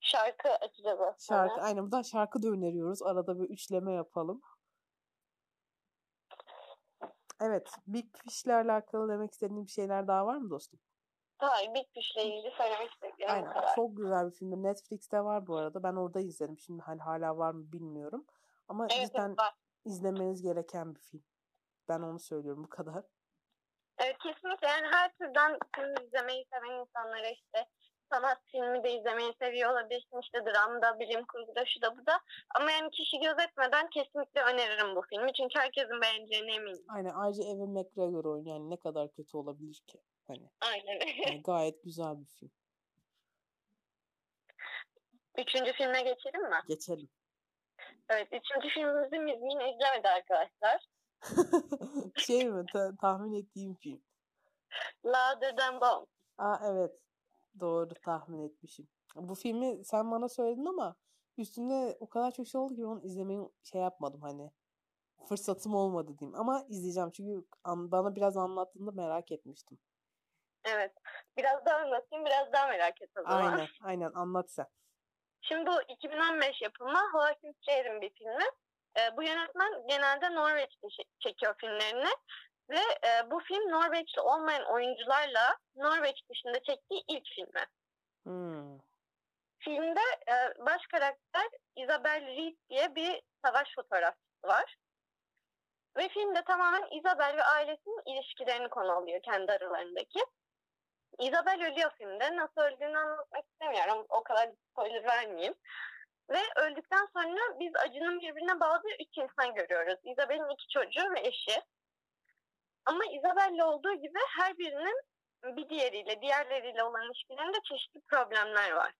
şarkı açacağız aslında. Şarkı aynen buradan şarkı da öneriyoruz. Arada bir üçleme yapalım. Evet. Big Fish'le alakalı demek istediğin bir şeyler daha var mı dostum? Hayır Big Fish'le ilgili söylemek istediğim Aynen. Kadar. Çok güzel bir film. Netflix'te var bu arada. Ben orada izledim. Şimdi hani hala var mı bilmiyorum. Ama evet, cidden var izlemeniz gereken bir film. Ben onu söylüyorum bu kadar. Evet kesinlikle yani her türden film izlemeyi seven insanlara işte sanat filmi de izlemeyi seviyor olabilirsin. İşte dramda, bilim kurguda, şu da bu da. Ama yani kişi gözetmeden kesinlikle öneririm bu filmi. Çünkü herkesin beğeneceğine eminim. Aynen. Ayrıca Evan McGregor oynuyor. Yani ne kadar kötü olabilir ki? Hani. Aynen. yani gayet güzel bir film. Üçüncü filme geçelim mi? Geçelim. Evet. Üçüncü filmimizi Mizmin izlemedi arkadaşlar. şey mi? Ta- tahmin ettiğim film. Louder Than Bones. Aa evet. Doğru tahmin etmişim. Bu filmi sen bana söyledin ama üstünde o kadar çok şey oldu ki onu izlemeyi şey yapmadım hani. Fırsatım olmadı diyeyim. Ama izleyeceğim çünkü bana biraz anlattığında merak etmiştim. Evet. Biraz daha anlatayım, biraz daha merak et o zaman. Aynen, aynen. Anlat sen. Şimdi bu 2015 yapımı Joachim Trier'in bir filmi. E, bu yönetmen genelde Norveç'te çekiyor filmlerini. Ve e, bu film Norveçli olmayan oyuncularla Norveç dışında çektiği ilk filmi. Hmm. Filmde e, baş karakter Isabel Reed diye bir savaş fotoğrafçısı var. Ve filmde tamamen Isabel ve ailesinin ilişkilerini konu alıyor kendi aralarındaki. Isabel ölüyor filmde. Nasıl öldüğünü anlatmak istemiyorum. O kadar spoiler vermeyeyim. Ve öldükten sonra biz acının birbirine bağlı üç insan görüyoruz. Isabel'in iki çocuğu ve eşi. Ama Isabel'le olduğu gibi her birinin bir diğeriyle, diğerleriyle olan ilişkilerinde çeşitli problemler var.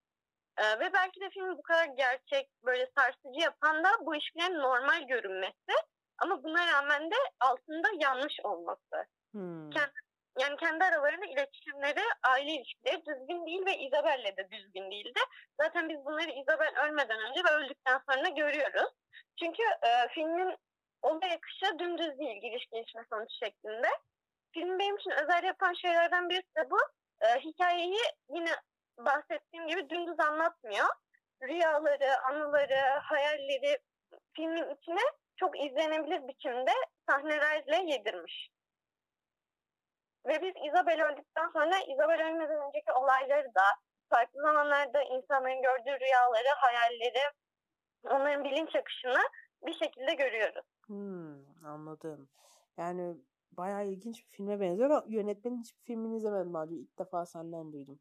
Ee, ve belki de filmi bu kadar gerçek, böyle sarsıcı yapan da bu ilişkilerin normal görünmesi. Ama buna rağmen de altında yanlış olması. Hmm. Kendi, yani kendi aralarında iletişimleri, aile ilişkileri düzgün değil ve Isabel'le de düzgün değildi. Zaten biz bunları Isabel ölmeden önce ve öldükten sonra görüyoruz. Çünkü e, filmin olay akışı dümdüz değil giriş gelişme sonuç şeklinde. Film benim için özel yapan şeylerden birisi de bu. E, hikayeyi yine bahsettiğim gibi dümdüz anlatmıyor. Rüyaları, anıları, hayalleri filmin içine çok izlenebilir biçimde sahnelerle yedirmiş. Ve biz Isabel öldükten sonra Isabel ölmeden önceki olayları da farklı zamanlarda insanların gördüğü rüyaları, hayalleri, onların bilinç akışını bir şekilde görüyoruz. Hmm, anladım. Yani bayağı ilginç bir filme benziyor yönetmenin hiçbir filmini izlemedim daha İlk defa senden duydum.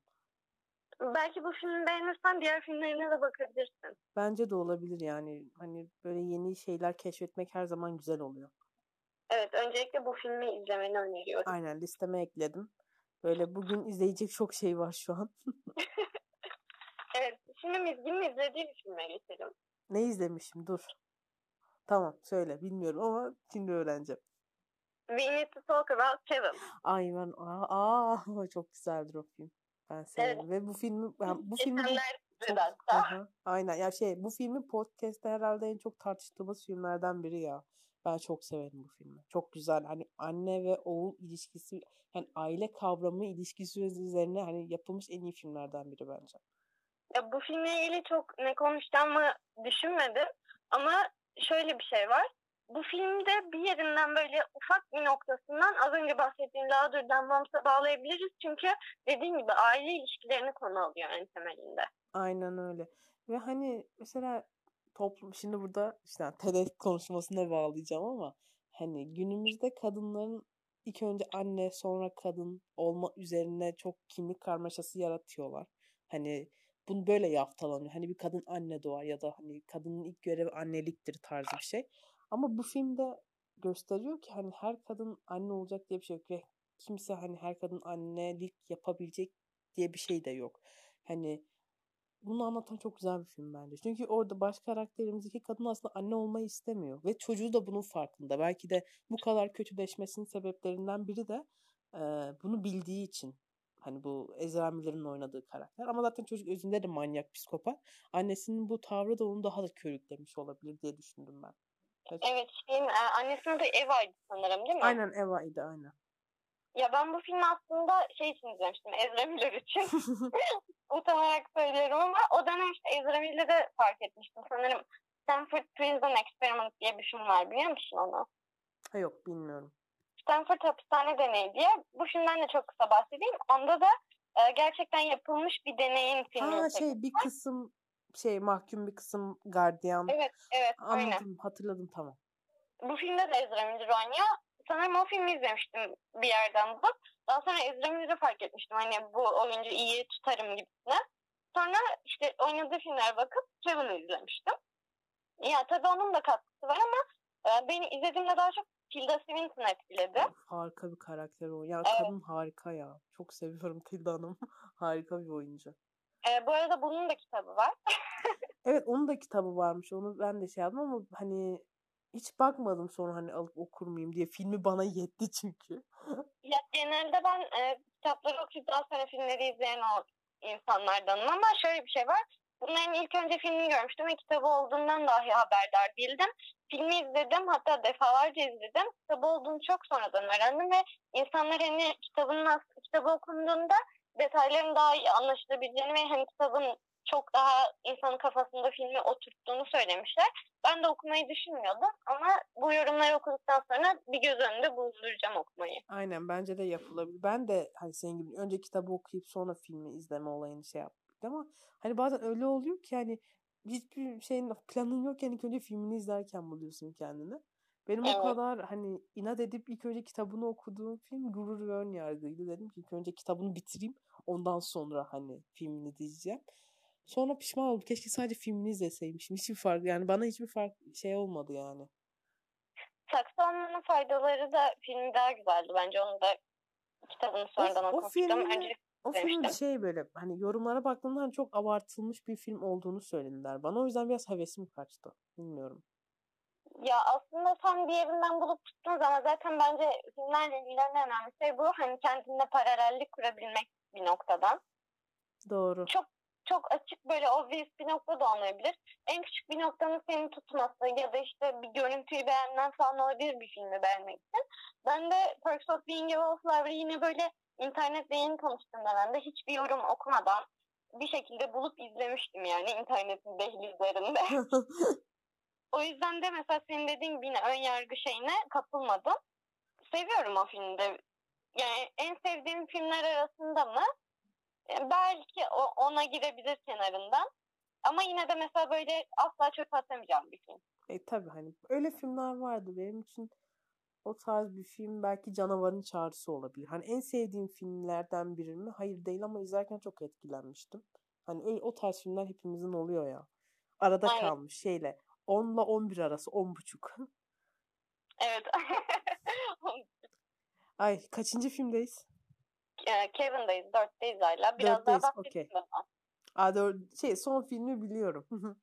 Belki bu filmi beğenirsen diğer filmlerine de bakabilirsin. Bence de olabilir yani. Hani böyle yeni şeyler keşfetmek her zaman güzel oluyor. Evet, öncelikle bu filmi izlemeni öneriyorum. Aynen, listeme ekledim. Böyle bugün izleyecek çok şey var şu an. evet, şimdi Mizgin'in izlediği bir filme geçelim. Ne izlemişim? Dur. Tamam, söyle. Bilmiyorum ama şimdi öğreneceğim. We need to talk about Kevin. Ay ben, aa, aa çok güzeldir o film. Ben severim. Evet. Ve bu filmi yani bu filmi çok, aha, aynen ya şey bu filmi podcast'te herhalde en çok tartıştığımız filmlerden biri ya. Ben çok severim bu filmi. Çok güzel. Hani anne ve oğul ilişkisi yani aile kavramı ilişkisi üzerine hani yapılmış en iyi filmlerden biri bence. Ya bu filmle ilgili çok ne konuşacağımı düşünmedim ama şöyle bir şey var. Bu filmde bir yerinden böyle ufak bir noktasından az önce bahsettiğim Louder'dan Bombs'a bağlayabiliriz. Çünkü dediğim gibi aile ilişkilerini konu alıyor en temelinde. Aynen öyle. Ve hani mesela toplum şimdi burada işte TED konuşmasına bağlayacağım ama hani günümüzde kadınların ilk önce anne sonra kadın olma üzerine çok kimlik karmaşası yaratıyorlar. Hani bunu böyle yaftalanıyor. Hani bir kadın anne doğar ya da hani kadının ilk görevi anneliktir tarzı bir şey. Ama bu filmde gösteriyor ki hani her kadın anne olacak diye bir şey yok ve kimse hani her kadın annelik yapabilecek diye bir şey de yok. Hani bunu anlatan çok güzel bir film bence. Çünkü orada baş karakterimizdeki kadın aslında anne olmayı istemiyor. Ve çocuğu da bunun farkında. Belki de bu kadar kötüleşmesinin sebeplerinden biri de e, bunu bildiği için. Hani bu Ezra Miller'in oynadığı karakter. Ama zaten çocuk özünde de manyak, psikopat. Annesinin bu tavrı da onu daha da körüklemiş olabilir diye düşündüm ben. Evet, evet şeyin, annesinin de Eva'ydı sanırım değil mi? Aynen Eva'ydı aynen. Ya ben bu filmi aslında şey için izlemiştim. Ezra Miller için. Utanarak söylüyorum ama o dönem işte Ezra Miller'ı fark etmiştim. Sanırım Stanford Prison Experiment diye bir film var biliyor musun onu? Yok bilmiyorum. Stanford Hapishane Deneyi diye. Bu filmden de çok kısa bahsedeyim. Onda da e, gerçekten yapılmış bir deneyin filmi. Ha şey bir kısım şey mahkum bir kısım gardiyan. Evet evet Anladım aynen. hatırladım tamam. Bu filmde de Ezra Miller oynuyor sanırım o filmi izlemiştim bir yerden bulup. Daha sonra Ezra Miller'ı fark etmiştim. Hani bu oyuncu iyi tutarım gibisine. Sonra işte oynadığı filmlere bakıp Kevin'i izlemiştim. Ya tabii onun da katkısı var ama e, beni izlediğimde daha çok Tilda Swinton etkiledi. Harika bir karakter o. Ya Evet. kadın harika ya. Çok seviyorum Tilda Hanım. harika bir oyuncu. E, bu arada bunun da kitabı var. Evet onun da kitabı varmış. Onu ben de şey yaptım ama hani hiç bakmadım sonra hani alıp okur muyum diye. Filmi bana yetti çünkü. Ya genelde ben e, kitapları okuyup daha sonra filmleri izleyen o insanlardanım ama şöyle bir şey var. Bunların ilk önce filmini görmüştüm ve kitabı olduğundan dahi haberdar değildim. Filmi izledim hatta defalarca izledim. Kitabı olduğunu çok sonradan öğrendim ve insanlar hani kitabın nas- kitabı okunduğunda detayların daha iyi anlaşılabileceğini ve hani kitabın çok daha insanın kafasında filmi oturttuğunu söylemişler. Ben de okumayı düşünmüyordum ama bu yorumları okuduktan sonra bir göz önünde bulunduracağım okumayı. Aynen bence de yapılabilir. Ben de hani senin gibi önce kitabı okuyup sonra filmi izleme olayını şey yaptım ama hani bazen öyle oluyor ki hani hiçbir şeyin planın yok yani ilk önce filmini izlerken buluyorsun kendini. Benim Evet. o kadar hani inat edip ilk önce kitabını okuduğum film Gurur ve Önyargı'ydı. Dedim ki ilk önce kitabını bitireyim ondan sonra hani filmini diyeceğim. Sonra pişman oldum. Keşke sadece filmini izleseymişim. Hiçbir fark yani bana hiçbir fark şey olmadı yani. Saksı olmanın faydaları da filmi daha güzeldi. Bence onu da kitabını sonradan o okumuştum. filmi- Önce O film şey böyle hani yorumlara baktığımda hani çok abartılmış bir film olduğunu söylediler bana. O yüzden biraz hevesim kaçtı. Bilmiyorum. Ya aslında tam bir yerinden bulup tuttunuz ama zaten bence filmlerle ilgili en önemli şey bu. Hani kendine paralellik kurabilmek bir noktadan. Doğru. Çok açık böyle obvious bir nokta da olmayabilir. En küçük bir noktanın seni tutması ya da işte bir görüntüyü beğenmen falan olabilir bir filmi beğenmek için. Ben de Perks of Being a Wallflower'ı yine böyle internette yeni tanıştığım dönemde hiçbir yorum okumadan bir şekilde bulup izlemiştim yani internetin dehlizlerinde. O yüzden de mesela senin dediğin gibi yine ön yargı şeyine kapılmadım. Seviyorum o filmde. Yani en sevdiğim filmler arasında mı? E, Belki ona girebilir kenarından. Ama yine de mesela böyle asla çöpe atamayacağım bir film. e tabii hani öyle filmler vardı benim için o tarz bir film belki Canavarın Çağrısı olabilir. Hani en sevdiğim filmlerden biri mi? Hayır değil ama izlerken çok etkilenmiştim. Hani öyle, o tarz filmler hepimizin oluyor ya. Arada Aynen. kalmış şeyle 10 ile 11 arası 10 buçuk. Evet. Ay kaçıncı filmdeyiz? Kevin'dayız, dörtteyiz hala. Biraz daha Dörtteyiz, mi ben? Aa, doğru. Şey son filmi biliyorum.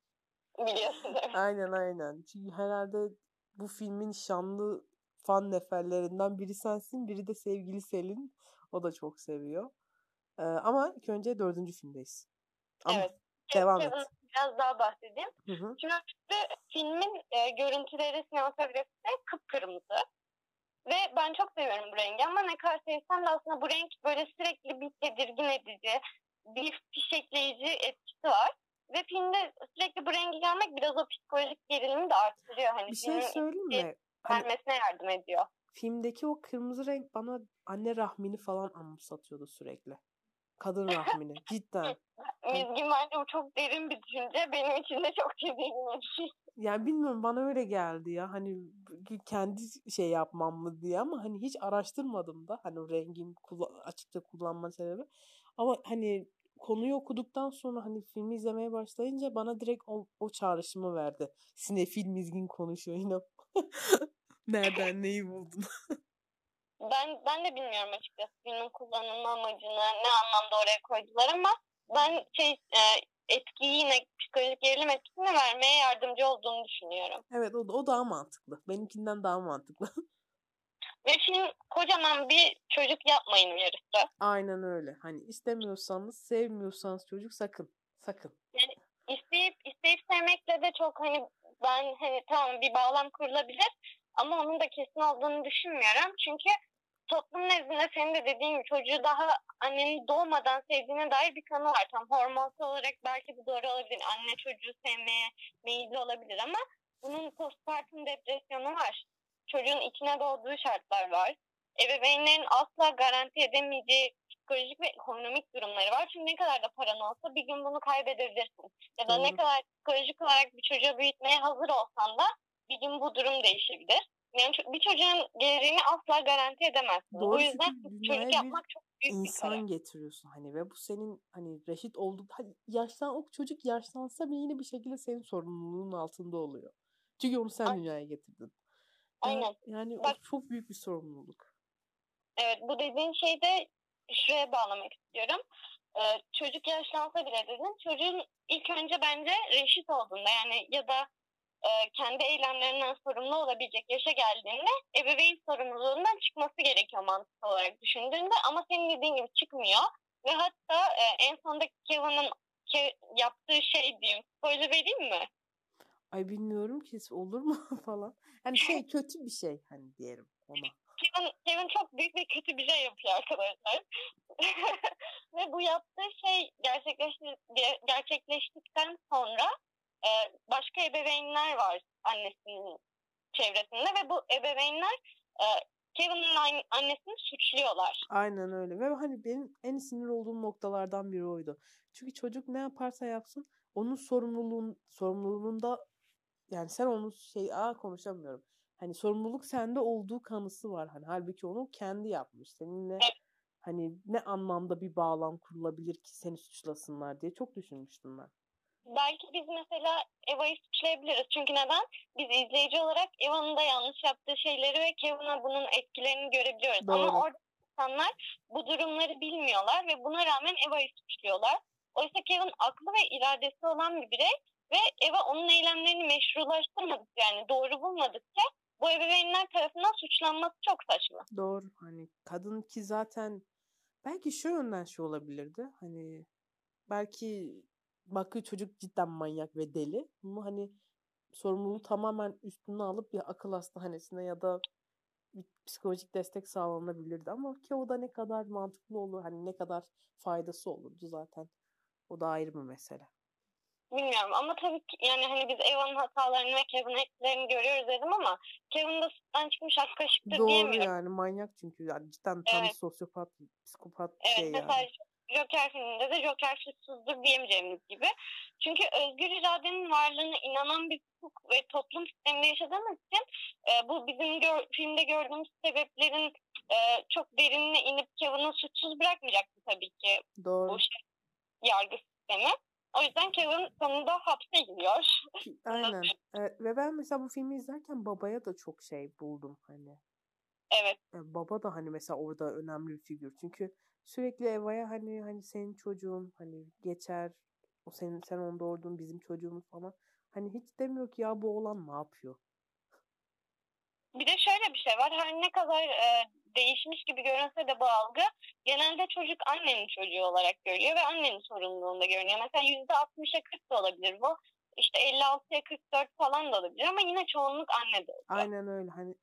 Biliyorsun? Aynen aynen. Çünkü herhalde bu filmin şanlı fan neferlerinden biri sensin, biri de sevgili Selin. O da çok seviyor. Ee, ama ilk önce dördüncü filmdeyiz. Ama Evet. devam et. Biraz daha bahsedeyim. Hı hı. Şimdi öncelikle filmin e, görüntüleri, sinematografisi kıpkırmızı. Ve ben çok seviyorum bu rengi ama ne kadar sevsem de aslında bu renk böyle sürekli bir tedirgin edici, bir fişekleyici etkisi var. Ve filmde sürekli bu rengi görmek biraz o psikolojik gerilimi de arttırıyor. Hani Bir şey söyleyeyim mi? Hani vermesine yardım ediyor. filmdeki o kırmızı renk bana anne rahmini falan anımsatıyordu sürekli. Kadın rahmini. Cidden. Mizgin bence bu çok derin bir düşünce. Benim için de çok tedirgin edici. Yani bilmiyorum bana öyle geldi ya hani kendi şey yapmam mı diye ama hani hiç araştırmadım da hani o rengin kulla- açıkça kullanma sebebi. Ama hani konuyu okuduktan sonra hani filmi izlemeye başlayınca bana direkt o, o çağrışımı verdi. Sinefil Mizgin konuşuyor yine. Nereden neyi buldun? Ben ben de bilmiyorum açıkçası filmin kullanılma amacını ne anlamda oraya koydular ama ben şey e, etkiyi yine psikolojik gerilim etkisini vermeye yardımcı olduğunu düşünüyorum. Evet o, da- o daha mantıklı. Benimkinden daha mantıklı. Ve film kocaman bir çocuk yapmayın uyarısı. Aynen öyle. Hani istemiyorsanız, sevmiyorsanız çocuk sakın. Sakın. İsteyip isteyip sevmekle de çok hani ben hani tamam bir bağlam kurulabilir ama onun da kesin olduğunu düşünmüyorum. Çünkü toplum nezdinde senin de dediğin gibi çocuğu daha annenin doğmadan sevdiğine dair bir kanı var. Tam hormonsal olarak belki bu doğru olabilir. Anne çocuğu sevmeye meyilli olabilir ama bunun postpartum depresyonu var. Çocuğun içine doğduğu şartlar var. Ebeveynlerin asla garanti edemeyeceği psikolojik ve ekonomik durumları var. Çünkü ne kadar da paran olsa bir gün bunu kaybedebilirsin. Ya da ne Doğru. kadar psikolojik olarak bir çocuğu büyütmeye hazır olsan da bir gün bu durum değişebilir. Yani bir çocuğun geleceğini asla garanti edemezsin. Doğru, o yüzden çocuk yapmak çok büyük insan bir karar. getiriyorsun hani ve bu senin hani reşit olduk hani yaşlan o çocuk yaşlansa bile yine bir şekilde senin sorumluluğun altında oluyor. Çünkü onu sen Aynen. dünyaya getirdin. Aynen. Yani Bak, o çok büyük bir sorumluluk. Evet bu dediğin şey de şuraya bağlamak istiyorum. Ee, çocuk yaşlansa bile dedin. Çocuğun ilk önce bence reşit olduğunda yani ya da kendi eylemlerinden sorumlu olabilecek yaşa geldiğinde ebeveyn sorumluluğundan çıkması gerekiyor mantık olarak düşündüğünde ama senin dediğin gibi çıkmıyor. Ve hatta e, en sondaki Kevin'in ke, yaptığı şey diyeyim. Spoiler vereyim mi? Ay bilmiyorum ki olur mu falan. Hani şey kötü bir şey hani diyelim ona. Kevin, Kevin çok büyük ve kötü bir şey yapıyor arkadaşlar. ve bu yaptığı şey gerçekleşti, gerçekleştikten sonra e, başka ebeveynler var annesinin çevresinde ve bu ebeveynler e, Kevin'in annesini suçluyorlar. Aynen öyle ve hani benim en sinir olduğum noktalardan biri oydu. Çünkü çocuk ne yaparsa yapsın onun sorumluluğun sorumluluğunda yani sen onu şey aa konuşamıyorum. Hani sorumluluk sende olduğu kanısı var. Hani halbuki onu kendi yapmış. Seninle evet. hani ne anlamda bir bağlam kurulabilir ki seni suçlasınlar diye çok düşünmüştüm ben belki biz mesela Eva'yı suçlayabiliriz. Çünkü neden? Biz izleyici olarak Eva'nın da yanlış yaptığı şeyleri ve Kevin'a bunun etkilerini görebiliyoruz. Doğru. Ama orada insanlar bu durumları bilmiyorlar ve buna rağmen Eva'yı suçluyorlar. Oysa Kevin aklı ve iradesi olan bir birey ve Eva onun eylemlerini meşrulaştırmadıkça yani doğru bulmadıkça bu ebeveynler tarafından suçlanması çok saçma. Doğru. Hani kadın ki zaten belki şu yönden şey olabilirdi. Hani belki bakıyor çocuk cidden manyak ve deli. Bunu hani sorumluluğu tamamen üstüne alıp bir akıl hastanesine ya da bir psikolojik destek sağlanabilirdi ama ki o da ne kadar mantıklı olur hani ne kadar faydası olurdu zaten. O da ayrı bir mesele. Bilmiyorum ama tabii ki yani hani biz Eva'nın hatalarını ve Kevin'in etkilerini görüyoruz dedim ama Kevin de sütten çıkmış ak kaşıktır Doğru diyemiyorum. Doğru yani manyak çünkü yani cidden tam evet. sosyopat, psikopat evet, şey yani. Mesela Joker filminde de Joker suçsuzdur diyemeyeceğimiz gibi. Çünkü özgür iradenin varlığına inanan bir hukuk ve toplum sisteminde yaşadığımız için e, bu bizim gör, filmde gördüğümüz sebeplerin e, çok derinine inip Kevin'i suçsuz bırakmayacaktı tabii ki Doğru. bu şey, yargı sistemi. O yüzden Kevin sonunda hapse giriyor. Aynen. evet, ve ben mesela bu filmi izlerken babaya da çok şey buldum hani. Evet. Yani baba da hani mesela orada önemli bir figür. Çünkü sürekli Eva'ya hani hani senin çocuğun hani geçer o senin sen onu doğurdun bizim çocuğumuz falan. Hani hiç demiyor ki ya bu oğlan ne yapıyor? Bir de şöyle bir şey var. Her ne kadar e, değişmiş gibi görünse de bu algı genelde çocuk annenin çocuğu olarak görüyor ve annenin sorumluluğunda görünüyor. Mesela yüzde 60'a 40 da olabilir bu. İşte 56'ya 44 falan da olabilir ama yine çoğunluk anne de oluyor. Aynen öyle. Hani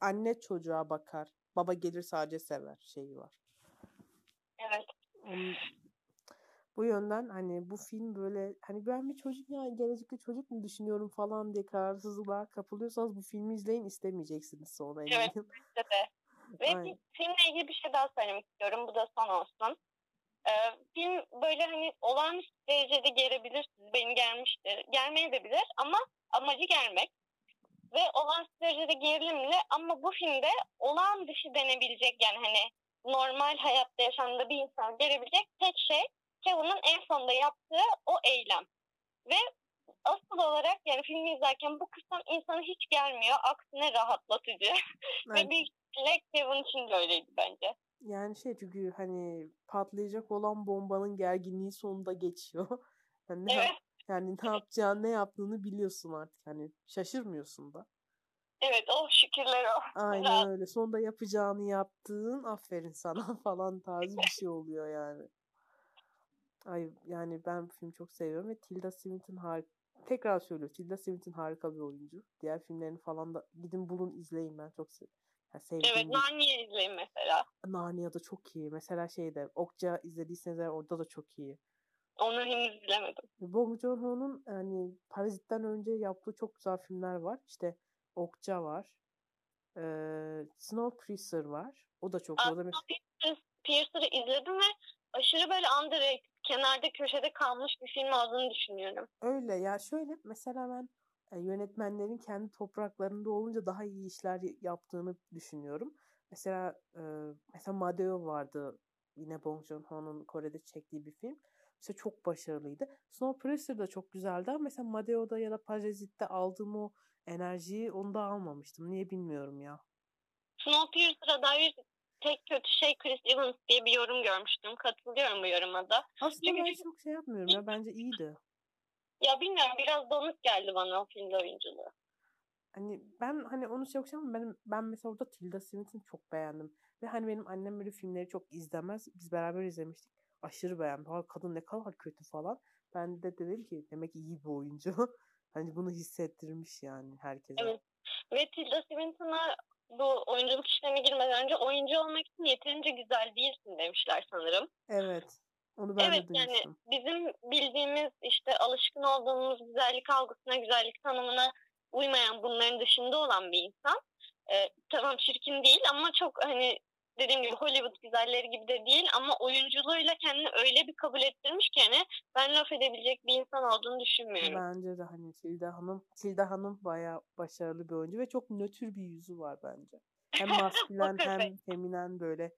anne çocuğa bakar. Baba gelir sadece sever şeyi var. Evet. bu yönden hani bu film böyle hani ben bir çocuk ya gelecekte çocuk mu düşünüyorum falan diye kararsızlığa kapılıyorsanız bu filmi izleyin istemeyeceksiniz sonra eminim. Evet bence de. Ve Aynen. filmle ilgili bir şey daha söylemek istiyorum. Bu da son olsun. Ee, film böyle hani olağanüstü derecede gelebilir. Beni gelmiştir. Gelmeyebilir ama amacı gelmek. Ve olağanüstü derecede gerilimli ama bu filmde olağan dışı denebilecek yani hani normal hayatta yaşamda bir insan görebilecek tek şey Kevin'in en sonunda yaptığı o eylem. Ve asıl olarak yani filmi izlerken bu kısım insanı hiç gelmiyor. Aksine rahatlatıcı. Evet. Ve bir ihtimalle Kevin için de öyleydi bence. Yani şey çünkü hani patlayacak olan bombanın gerginliği sonunda geçiyor. Yani ne, evet. yani ne yapacağını ne yaptığını biliyorsun artık. Hani şaşırmıyorsun da. Evet oh şükürler o. Aynen öyle. Sonunda yapacağını yaptığın aferin sana falan tarzı bir şey oluyor yani. Ay yani ben bu filmi çok seviyorum ve Tilda Swinton harika. Tekrar söylüyorum Tilda Swinton harika bir oyuncu. Diğer filmlerini falan da gidin bulun izleyin ben çok seviyorum. Yani evet Narnia izleyin mesela. Narnia da çok iyi. Mesela şeyde Okça izlediyseniz eğer orada da çok iyi. Onu henüz izlemedim. Bong Joon-ho'nun yani Parazit'ten önce yaptığı çok güzel filmler var. İşte Okça var. Ee, Snowpiercer var. O da çok güzel. Snowpiercer'ı izledim ve aşırı böyle underrated, kenarda köşede kalmış bir film olduğunu düşünüyorum. Öyle ya şöyle mesela ben e, yönetmenlerin kendi topraklarında olunca daha iyi işler yaptığını düşünüyorum. Mesela e, mesela Madeo vardı. Yine Bong Joon-ho'nun Kore'de çektiği bir film. Mesela çok başarılıydı. Snowpiercer da çok güzeldi ama mesela Madeo'da ya da Parazit'te aldığım o enerjiyi onda almamıştım. Niye bilmiyorum ya. Snowpiercer'a dair tek kötü şey Chris Evans diye bir yorum görmüştüm. Katılıyorum bu yoruma da. Aslında Çünkü ben çok şey yapmıyorum ya. Bence iyiydi. Ya bilmiyorum biraz donuk geldi bana o filmde oyunculuğu. Hani ben hani onu şey ama ben, ben mesela orada Tilda Swinton'ı çok beğendim. Ve hani benim annem böyle filmleri çok izlemez. Biz beraber izlemiştik. Aşırı beğendim. Ha, kadın ne kadar kötü falan. Ben de dedim ki demek ki iyi bir oyuncu. hani bunu hissettirmiş yani herkese. Evet. Ve Tilda Swinton'a bu oyunculuk işlerine girmeden önce oyuncu olmak için yeterince güzel değilsin demişler sanırım. Evet. Onu ben evet, de yani bizim bildiğimiz işte alışkın olduğumuz güzellik algısına, güzellik tanımına uymayan bunların dışında olan bir insan. E, tamam çirkin değil ama çok hani dediğim gibi Hollywood güzelleri gibi de değil ama oyunculuğuyla kendini öyle bir kabul ettirmiş ki hani ben laf edebilecek bir insan olduğunu düşünmüyorum. Bence de hani Tilda Hanım, Tilda Hanım bayağı başarılı bir oyuncu ve çok nötr bir yüzü var bence. Hem maskülen hem feminen böyle.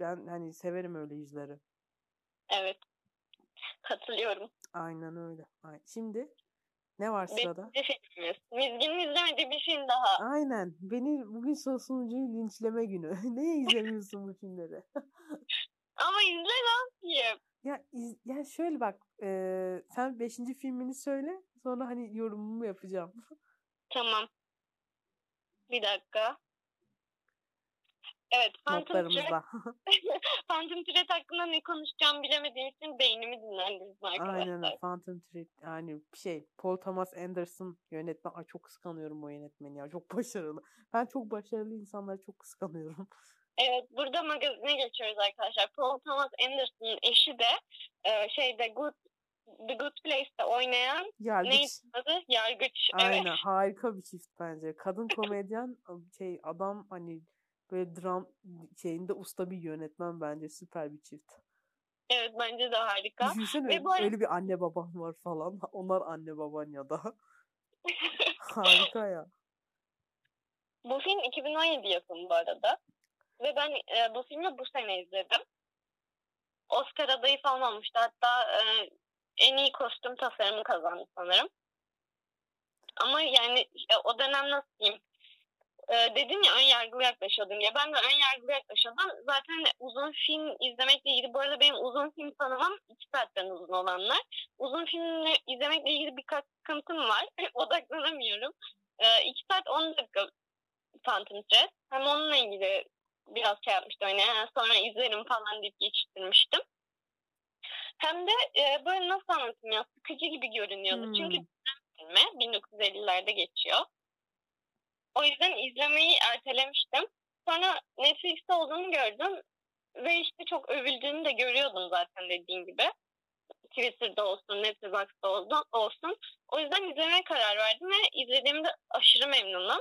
Ben hani severim öyle yüzleri. Evet. Katılıyorum. Aynen öyle. Şimdi ne var sırada? Beşinci filmimiz. Mizgin'in izlemediği bir film daha. Aynen. Beni bugün sunucuyu linçleme günü. ne izlemiyorsun bu filmleri? Ama izle ne yapayım? Ya, iz, ya şöyle bak. E, sen beşinci filmini söyle. Sonra hani yorumumu yapacağım. Tamam. Bir dakika. Evet, Phantom Thread, Phantom Thread hakkında ne konuşacağım bilemediğim için beynimi dinlendirdim arkadaşlar. Aynen Phantom Thread yani şey Paul Thomas Anderson yönetmen. Ay çok kıskanıyorum o yönetmeni ya. Çok başarılı. Ben çok başarılı insanları çok kıskanıyorum. Evet burada magazine geçiyoruz arkadaşlar. Paul Thomas Anderson'ın eşi de e, şeyde Good The Good Place'te oynayan Yargıç. neydi adı? Yargıç. Aynen evet. harika bir çift bence. Kadın komedyen şey adam hani Böyle dram şeyinde usta bir yönetmen bence süper bir çift. Evet bence de harika. Düşünsene Ve bu öyle bir anne baban var falan. Onlar anne baban ya da. harika ya. Bu film 2017 yapımı bu arada. Ve ben e, bu filmi bu sene izledim. Oscar adayı falan almıştı. Hatta e, en iyi kostüm tasarımı kazandı sanırım. Ama yani e, o dönem nasıl diyeyim e, dedin ya ön yargılı yaklaşıyordum ya ben de ön yargılı yaklaşıyordum. Zaten uzun film izlemekle ilgili bu arada benim uzun film tanımam iki saatten uzun olanlar. Uzun filmleri izlemekle ilgili birkaç sıkıntım var. Odaklanamıyorum. E, iki saat on dakika Phantom Thread. Hem onunla ilgili biraz şey yapmıştım. Hani sonra izlerim falan deyip geçiştirmiştim. Hem de e, böyle nasıl anlatayım ya sıkıcı gibi görünüyordu. Hmm. Çünkü filmi 1950'lerde geçiyor. O yüzden izlemeyi ertelemiştim. Sonra Netflix'te olduğunu gördüm ve işte çok övüldüğünü de görüyordum zaten dediğim gibi. Twitter'da olsun, Netflix'te olsun. O yüzden izlemeye karar verdim ve izlediğimde aşırı memnunum.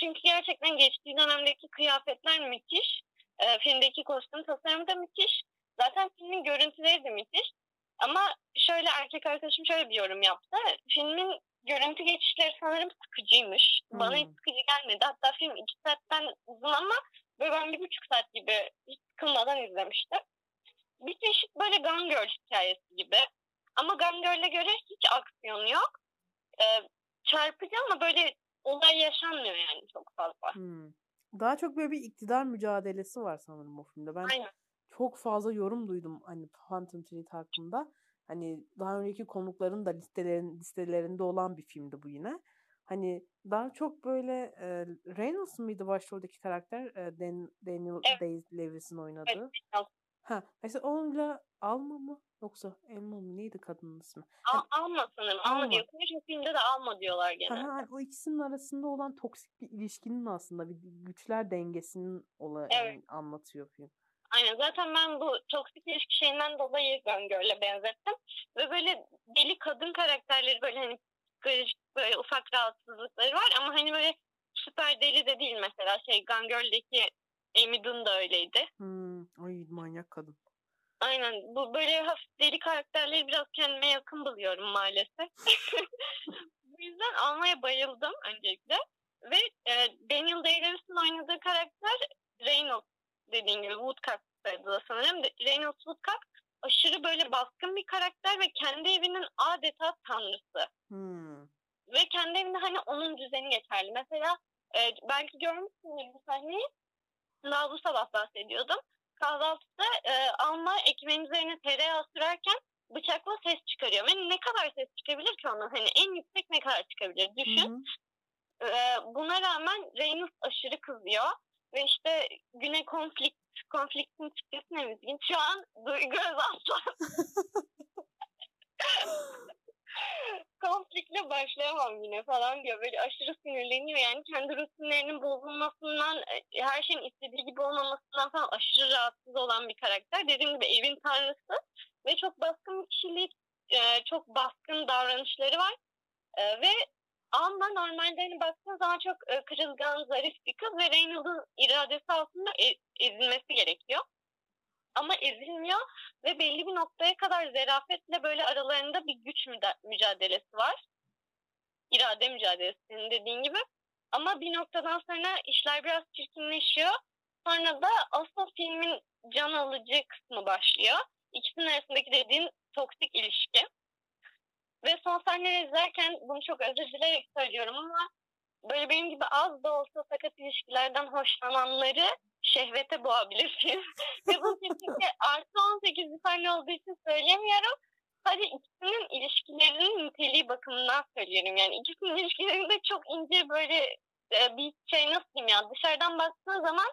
Çünkü gerçekten geçtiği dönemdeki kıyafetler müthiş. E, filmdeki kostüm tasarımı da müthiş. Zaten filmin görüntüleri de müthiş. Ama şöyle erkek arkadaşım şöyle bir yorum yaptı. Filmin görüntü geçişleri sanırım sıkıcıymış. Hmm. Bana hiç sıkıcı gelmedi. Hatta film iki saatten uzun ama böyle ben bir buçuk saat gibi hiç sıkılmadan izlemiştim. Bir çeşit böyle Gun Girl hikayesi gibi. Ama Gun Girl'e göre hiç aksiyon yok. Ee, çarpıcı ama böyle olay yaşanmıyor yani çok fazla. Hmm. Daha çok böyle bir iktidar mücadelesi var sanırım o filmde. Ben Aynen. çok fazla yorum duydum hani Phantom Thread hakkında. Hani daha önceki konukların da listelerin listelerinde olan bir filmdi bu yine. Hani daha çok böyle e, Reynolds mıydı başroldeki karakter? E, Dan, Daniel evet. Day-Lewis'in oynadığı. Evet. Ha, mesela onunla Alma mı yoksa Elma mı neydi kadının ismi? Al, yani, alma sanırım. Alma, alma diyor. Çünkü filmde de Alma diyorlar genelde. Ha, ha, o ikisinin arasında olan toksik bir ilişkinin aslında bir güçler dengesinin ola, evet. anlatıyor film. Aynen zaten ben bu toksik ilişki şeyinden dolayı Gangör'le benzettim. Ve böyle deli kadın karakterleri böyle hani garip böyle ufak rahatsızlıkları var ama hani böyle süper deli de değil mesela şey Gangör'deki Amy Dunn da öyleydi. Hmm, ay manyak kadın. Aynen bu böyle hafif deli karakterleri biraz kendime yakın buluyorum maalesef. bu yüzden almaya bayıldım öncelikle. Ve e, Daniel Day-Lewis'in oynadığı karakter Reynolds dediğin gibi Woodcock'taydı da sanırım. Reynolds Woodcock aşırı böyle baskın bir karakter ve kendi evinin adeta tanrısı. Hmm. Ve kendi evinde hani onun düzeni geçerli. Mesela e, belki görmüşsünüz bu sahneyi. Daha bu sabah bahsediyordum. Kahvaltıda e, Alma ekmeğin üzerine tereyağı sürerken bıçakla ses çıkarıyor. Ve ne kadar ses çıkabilir ki onun? Hani en yüksek ne kadar çıkabilir? Düşün. Hı hı. E, buna rağmen Reynolds aşırı kızıyor. Ve işte güne konflikt, konfliktin çıkması ne müzgün. Şu an Duygu Özaslan. konfliktle başlayamam yine falan diyor. Böyle aşırı sinirleniyor. Yani kendi rutinlerinin bozulmasından, e, her şeyin istediği gibi olmamasından falan aşırı rahatsız olan bir karakter. Dediğim gibi evin tanrısı ve çok baskın bir kişilik, e, çok baskın davranışları var. E, ve ama normalde hani baktığın zaman çok kırılgan, zarif bir kız ve Reynolds'ın iradesi altında ezilmesi gerekiyor ama ezilmiyor ve belli bir noktaya kadar zerafetle böyle aralarında bir güç mücadelesi var. İrade mücadelesi dediğin gibi. Ama bir noktadan sonra işler biraz çirkinleşiyor. Sonra da asıl filmin can alıcı kısmı başlıyor. İkisinin arasındaki dediğin toksik ilişki. Ve son sahneleri izlerken bunu çok özür dileyerek söylüyorum ama böyle benim gibi az da olsa sakat ilişkilerden hoşlananları şehvete boğabilirsiniz. Ve bu kesinlikle artı 18 bir sahne olduğu için söylemiyorum. Sadece ikisinin ilişkilerinin niteliği bakımından söylüyorum. Yani ikisinin ilişkilerinde çok ince böyle e, bir şey nasıl diyeyim ya dışarıdan baktığın zaman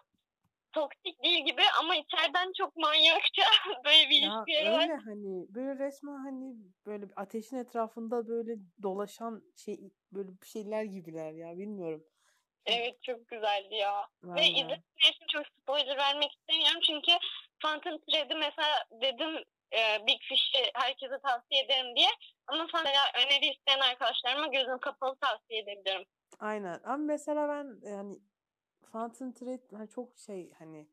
toksik değil gibi ama içeriden çok manyakça böyle bir ilişkileri var. Öyle hani böyle resmen hani böyle ateşin etrafında böyle dolaşan şey böyle şeyler gibiler ya bilmiyorum. Evet çok güzeldi ya. Aynen. Ve için çok spoiler vermek istemiyorum çünkü Phantom Thread'i mesela dedim e, Big Fish'i herkese tavsiye ederim diye. Ama mesela öneri isteyen arkadaşlarıma gözüm kapalı tavsiye edebilirim. Aynen. Ama mesela ben yani Thread hani çok şey hani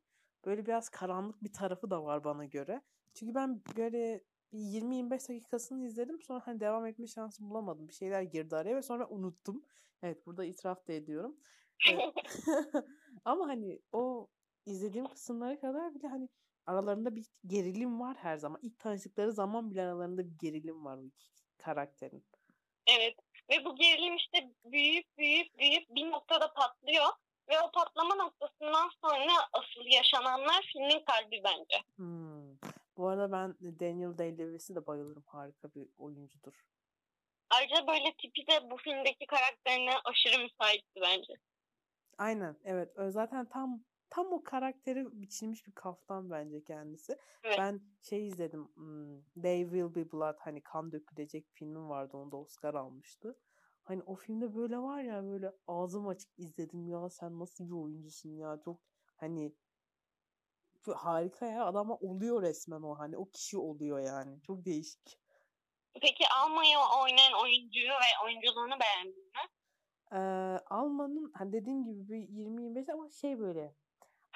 böyle biraz karanlık bir tarafı da var bana göre. Çünkü ben böyle 20-25 dakikasını izledim. Sonra hani devam etme şansı bulamadım. Bir şeyler girdi araya ve sonra unuttum. Evet burada itiraf da ediyorum. Ama hani o izlediğim kısımlara kadar bile hani aralarında bir gerilim var her zaman. İlk tanıştıkları zaman bile aralarında bir gerilim var bu iki karakterin. Evet ve bu gerilim işte büyüyüp büyüyüp büyüyüp bir noktada patlıyor. Ve o patlama noktasından sonra asıl yaşananlar filmin kalbi bence. Hmm. Bu arada ben Daniel Day-Lewis'i de bayılırım. Harika bir oyuncudur. Ayrıca böyle tipi de bu filmdeki karakterine aşırı müsaitti bence. Aynen evet. Zaten tam tam o karakteri biçilmiş bir kaftan bence kendisi. Evet. Ben şey izledim. They Will Be Blood hani kan dökülecek filmin vardı. Onda Oscar almıştı. Hani o filmde böyle var ya böyle ağzım açık izledim ya sen nasıl bir oyuncusun ya çok hani harika ya adama oluyor resmen o hani o kişi oluyor yani çok değişik. Peki Alma'yı oynayan oyuncuyu ve oyunculuğunu beğendin mi? Ee, Alma'nın hani dediğim gibi bir 20-25 ama şey böyle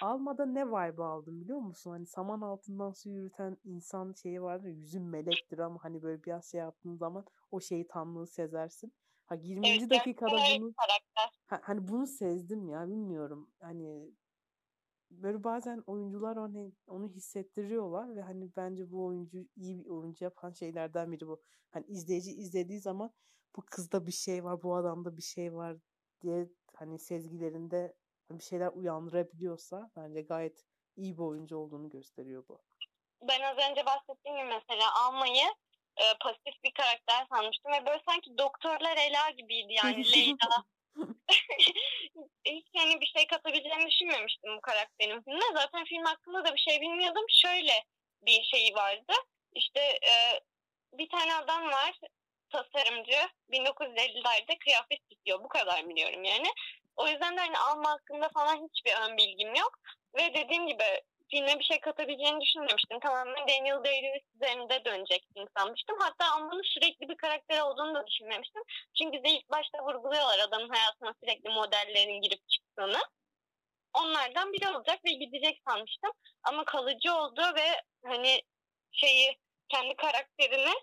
Alma'da ne vibe aldım biliyor musun? Hani saman altından su yürüten insan şeyi vardır yüzün melektir ama hani böyle biraz şey yaptığın zaman o şeyi tamlığı sezersin. Ha 20. Evet, dakikada bunu ha, hani bunu sezdim ya bilmiyorum. Hani böyle bazen oyuncular hani onu hissettiriyorlar ve hani bence bu oyuncu iyi bir oyuncu yapan şeylerden biri bu. Hani izleyici izlediği zaman bu kızda bir şey var, bu adamda bir şey var diye hani sezgilerinde bir şeyler uyandırabiliyorsa bence gayet iyi bir oyuncu olduğunu gösteriyor bu. Ben az önce bahsettiğim gibi mesela almayı e, pasif bir karakter sanmıştım ve böyle sanki doktorlar Ela gibiydi yani Leyla. Hiç hani bir şey katabileceğimi düşünmemiştim bu karakterin filmine. Zaten film hakkında da bir şey bilmiyordum. Şöyle bir şey vardı. İşte e, bir tane adam var tasarımcı 1950'lerde kıyafet dikiyor. Bu kadar biliyorum yani. O yüzden de hani alma hakkında falan hiçbir ön bilgim yok. Ve dediğim gibi filme bir şey katabileceğini düşünmemiştim. Tamamen Daniel Day-Lewis üzerinde dönecektim sanmıştım. Hatta Amman'ın sürekli bir karakter olduğunu da düşünmemiştim. Çünkü bize ilk başta vurguluyorlar adamın hayatına sürekli modellerin girip çıktığını. Onlardan biri olacak ve gidecek sanmıştım. Ama kalıcı oldu ve hani şeyi kendi karakterini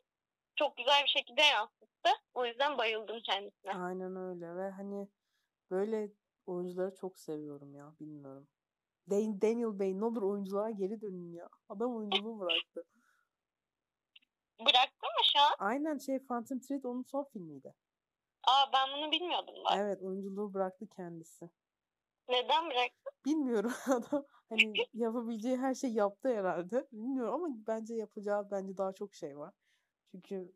çok güzel bir şekilde yansıttı. O yüzden bayıldım kendisine. Aynen öyle ve hani böyle oyuncuları çok seviyorum ya bilmiyorum. Daniel Bey ne olur oyunculuğa geri dönün ya. Adam oyunculuğu bıraktı. Bıraktı mı şu an? Aynen şey Phantom Thread onun son filmiydi. Aa ben bunu bilmiyordum bak. Evet oyunculuğu bıraktı kendisi. Neden bıraktı? Bilmiyorum adam hani yapabileceği her şey yaptı herhalde. Bilmiyorum ama bence yapacağı bence daha çok şey var. Çünkü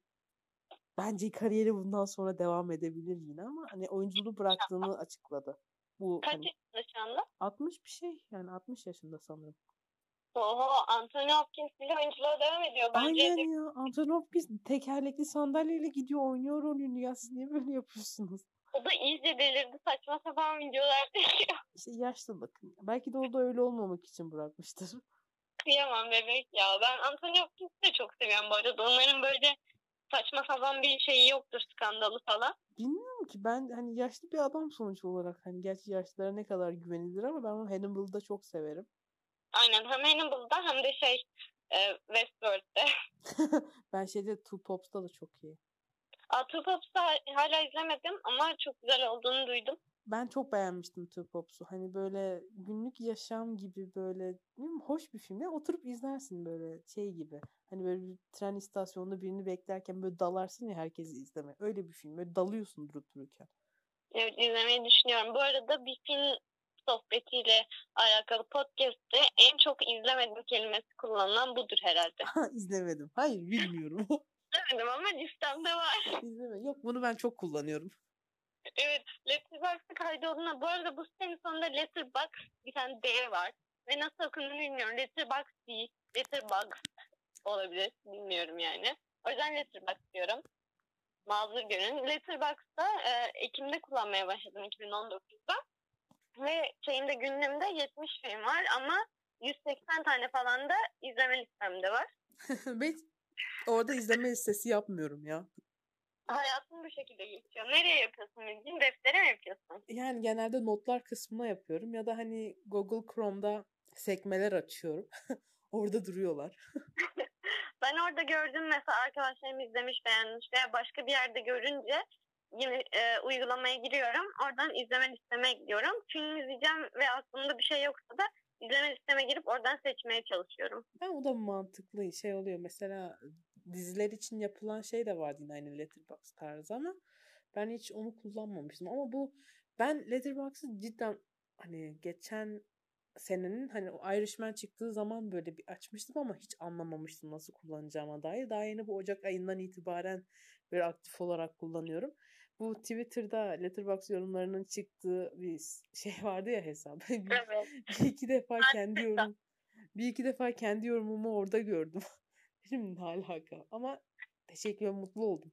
bence kariyeri bundan sonra devam edebilir yine ama hani oyunculuğu bıraktığını açıkladı. Bu Kaç hani, yaşında şu anda? 60 bir şey yani 60 yaşında sanırım. Oho Anthony Hopkins bile oyunculuğa devam ediyor. Bence Aynen ya Anthony Hopkins tekerlekli sandalyeyle gidiyor oynuyor rolünü ya siz niye böyle yapıyorsunuz? o da iyice delirdi. Saçma sapan videolar çekiyor. İşte yaşlı bakın. Belki de o da öyle olmamak için bırakmıştır. Kıyamam bebek ya. Ben Anthony Hopkins'i de çok seviyorum bu arada. Onların böyle saçma sapan bir şeyi yoktur skandalı falan. Bilmiyorum ki ben hani yaşlı bir adam sonuç olarak hani gerçi yaşlılara ne kadar güvenilir ama ben o Hannibal'ı da çok severim. Aynen hem Hannibal'da hem de şey e, Westworld'de. ben şeyde Two Pops'ta da çok iyi. Aa, Two Pops'u hala izlemedim ama çok güzel olduğunu duydum. Ben çok beğenmiştim Two Pops'u. Hani böyle günlük yaşam gibi böyle hoş bir film. Ya oturup izlersin böyle şey gibi. Hani böyle bir tren istasyonunda birini beklerken böyle dalarsın ya herkesi izleme. Öyle bir film. Böyle dalıyorsun durup dururken. Evet izlemeyi düşünüyorum. Bu arada bir film sohbetiyle alakalı podcast'te en çok izlemedim kelimesi kullanılan budur herhalde. Ha izlemedim. Hayır bilmiyorum. İzlemedim ama listemde var. İzleme. Yok bunu ben çok kullanıyorum. Evet Letterboxd'a kaydolduğunda bu arada bu sitenin sonunda Letterbox bir tane D var. Ve nasıl okunduğunu bilmiyorum. Letterbox değil. Letterbox olabilir. Bilmiyorum yani. O yüzden Letterbox diyorum. Mazur görün. Letterboxd'da e, Ekim'de kullanmaya başladım 2019'da. Ve şeyimde gündemde 70 film var ama 180 tane falan da izleme listemde var. ben orada izleme listesi yapmıyorum ya. Hayatım bu şekilde geçiyor. Nereye yapıyorsun bildiğin? Deftere mi yapıyorsun? Yani genelde notlar kısmına yapıyorum ya da hani Google Chrome'da sekmeler açıyorum. orada duruyorlar. ben orada gördüm mesela arkadaşlarım izlemiş beğenmiş veya başka bir yerde görünce yine e, uygulamaya giriyorum. Oradan izleme listeme gidiyorum. Film izleyeceğim ve aklımda bir şey yoksa da izleme listeme girip oradan seçmeye çalışıyorum. Ben o da mantıklı şey oluyor. Mesela diziler için yapılan şey de vardı yine aynı Letterboxd tarzı ama ben hiç onu kullanmamıştım. Ama bu ben Letterboxd'ı cidden hani geçen senenin hani o Irishman çıktığı zaman böyle bir açmıştım ama hiç anlamamıştım nasıl kullanacağıma dair. Daha yeni bu Ocak ayından itibaren böyle aktif olarak kullanıyorum. Bu Twitter'da Letterboxd yorumlarının çıktığı bir şey vardı ya hesap. Evet. bir iki defa kendi yorum bir iki defa kendi yorumumu orada gördüm. Benim ne alaka? Ama teşekkür ederim mutlu oldum.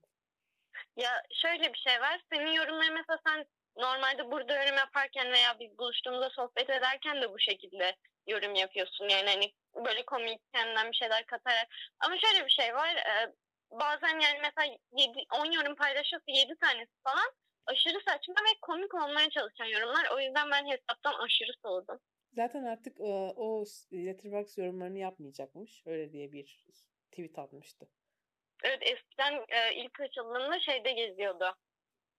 Ya şöyle bir şey var. Senin yorumları mesela sen normalde burada yorum yaparken veya biz buluştuğumuzda sohbet ederken de bu şekilde yorum yapıyorsun. Yani hani böyle komik kendinden bir şeyler katarak. Ama şöyle bir şey var. E, bazen yani mesela 7, 10 yorum paylaşıyorsa 7 tanesi falan aşırı saçma ve komik olmaya çalışan yorumlar. O yüzden ben hesaptan aşırı soğudum. Zaten artık e, o Letterboxd yorumlarını yapmayacakmış. Öyle diye bir tweet atmıştı. Evet eskiden e, ilk açıldığında şeyde geziyordu.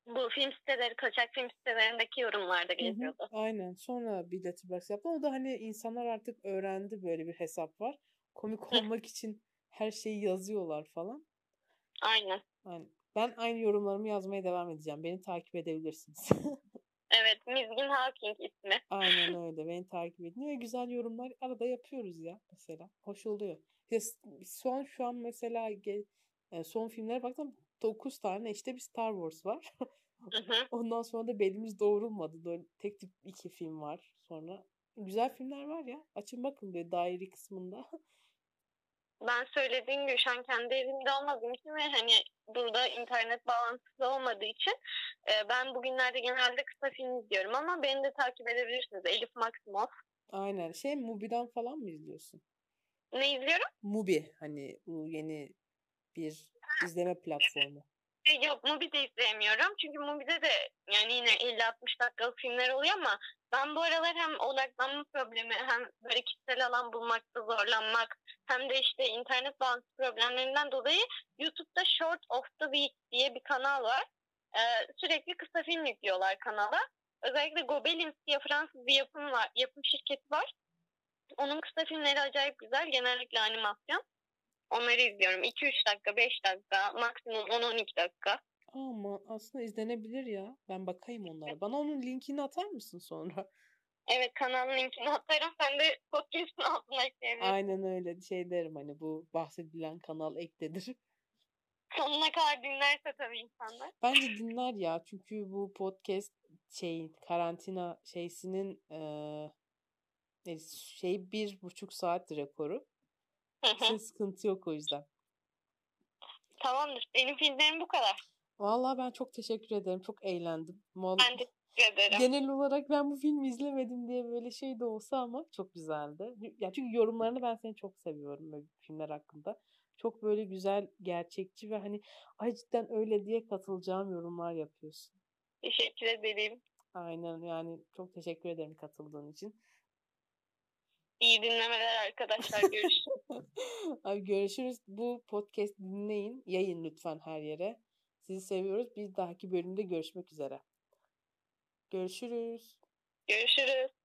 Bu film siteleri, kaçak film sitelerindeki yorumlarda geziyordu. Hı hı, aynen. Sonra bir Letterboxd yaptı. O da hani insanlar artık öğrendi böyle bir hesap var. Komik olmak için her şeyi yazıyorlar falan. Aynen. Yani ben aynı yorumlarımı yazmaya devam edeceğim. Beni takip edebilirsiniz. evet, Mizgin Hawking ismi. Aynen öyle. Beni takip edin ve güzel yorumlar arada yapıyoruz ya mesela. Hoş oluyor. Ya son şu an mesela yani son filmlere baktım 9 tane işte bir Star Wars var. Ondan sonra da belimiz doğrulmadı. Böyle tek tip iki film var sonra. Güzel filmler var ya. Açın bakın böyle daire kısmında. ben söylediğim gibi şu an kendi evimde olmadığım için ve hani burada internet bağlantısı olmadığı için e, ben bugünlerde genelde kısa film izliyorum ama beni de takip edebilirsiniz. Elif Maksimov. Aynen. Şey Mubi'den falan mı izliyorsun? Ne izliyorum? Mubi. Hani bu yeni bir izleme platformu. E, yok Mubi'de izleyemiyorum. Çünkü Mubi'de de yani yine 50-60 dakikalık filmler oluyor ama ben bu aralar hem odaklanma problemi hem böyle kişisel alan bulmakta zorlanmak hem de işte internet bağlantısı problemlerinden dolayı YouTube'da Short of the Week diye bir kanal var. Ee, sürekli kısa film yüklüyorlar kanala. Özellikle Gobelins diye Fransız bir yapım var, yapım şirketi var. Onun kısa filmleri acayip güzel. Genellikle animasyon. Onları izliyorum. 2-3 dakika, 5 dakika, maksimum 10-12 dakika. Ama aslında izlenebilir ya. Ben bakayım onlara. Bana onun linkini atar mısın sonra? Evet kanalın linkini atarım. Sen de podcast'ın altına ekleyebilirsin. Aynen öyle. Şey derim hani bu bahsedilen kanal ektedir. Sonuna kadar dinlerse tabii insanlar. Bence dinler ya. Çünkü bu podcast şey karantina şeysinin e, şey bir buçuk saat rekoru. Kesin sıkıntı yok o yüzden. Tamamdır. Benim filmlerim bu kadar. Vallahi ben çok teşekkür ederim. Çok eğlendim. Vallahi ben de teşekkür ederim. Genel olarak ben bu filmi izlemedim diye böyle şey de olsa ama çok güzeldi. Ya çünkü yorumlarını ben seni çok seviyorum böyle filmler hakkında. Çok böyle güzel, gerçekçi ve hani ay cidden öyle diye katılacağım yorumlar yapıyorsun. Teşekkür ederim. Aynen yani çok teşekkür ederim katıldığın için. İyi dinlemeler arkadaşlar. Görüşürüz. Abi görüşürüz. Bu podcast dinleyin. Yayın lütfen her yere. Sizi seviyoruz. Bir dahaki bölümde görüşmek üzere. Görüşürüz. Görüşürüz.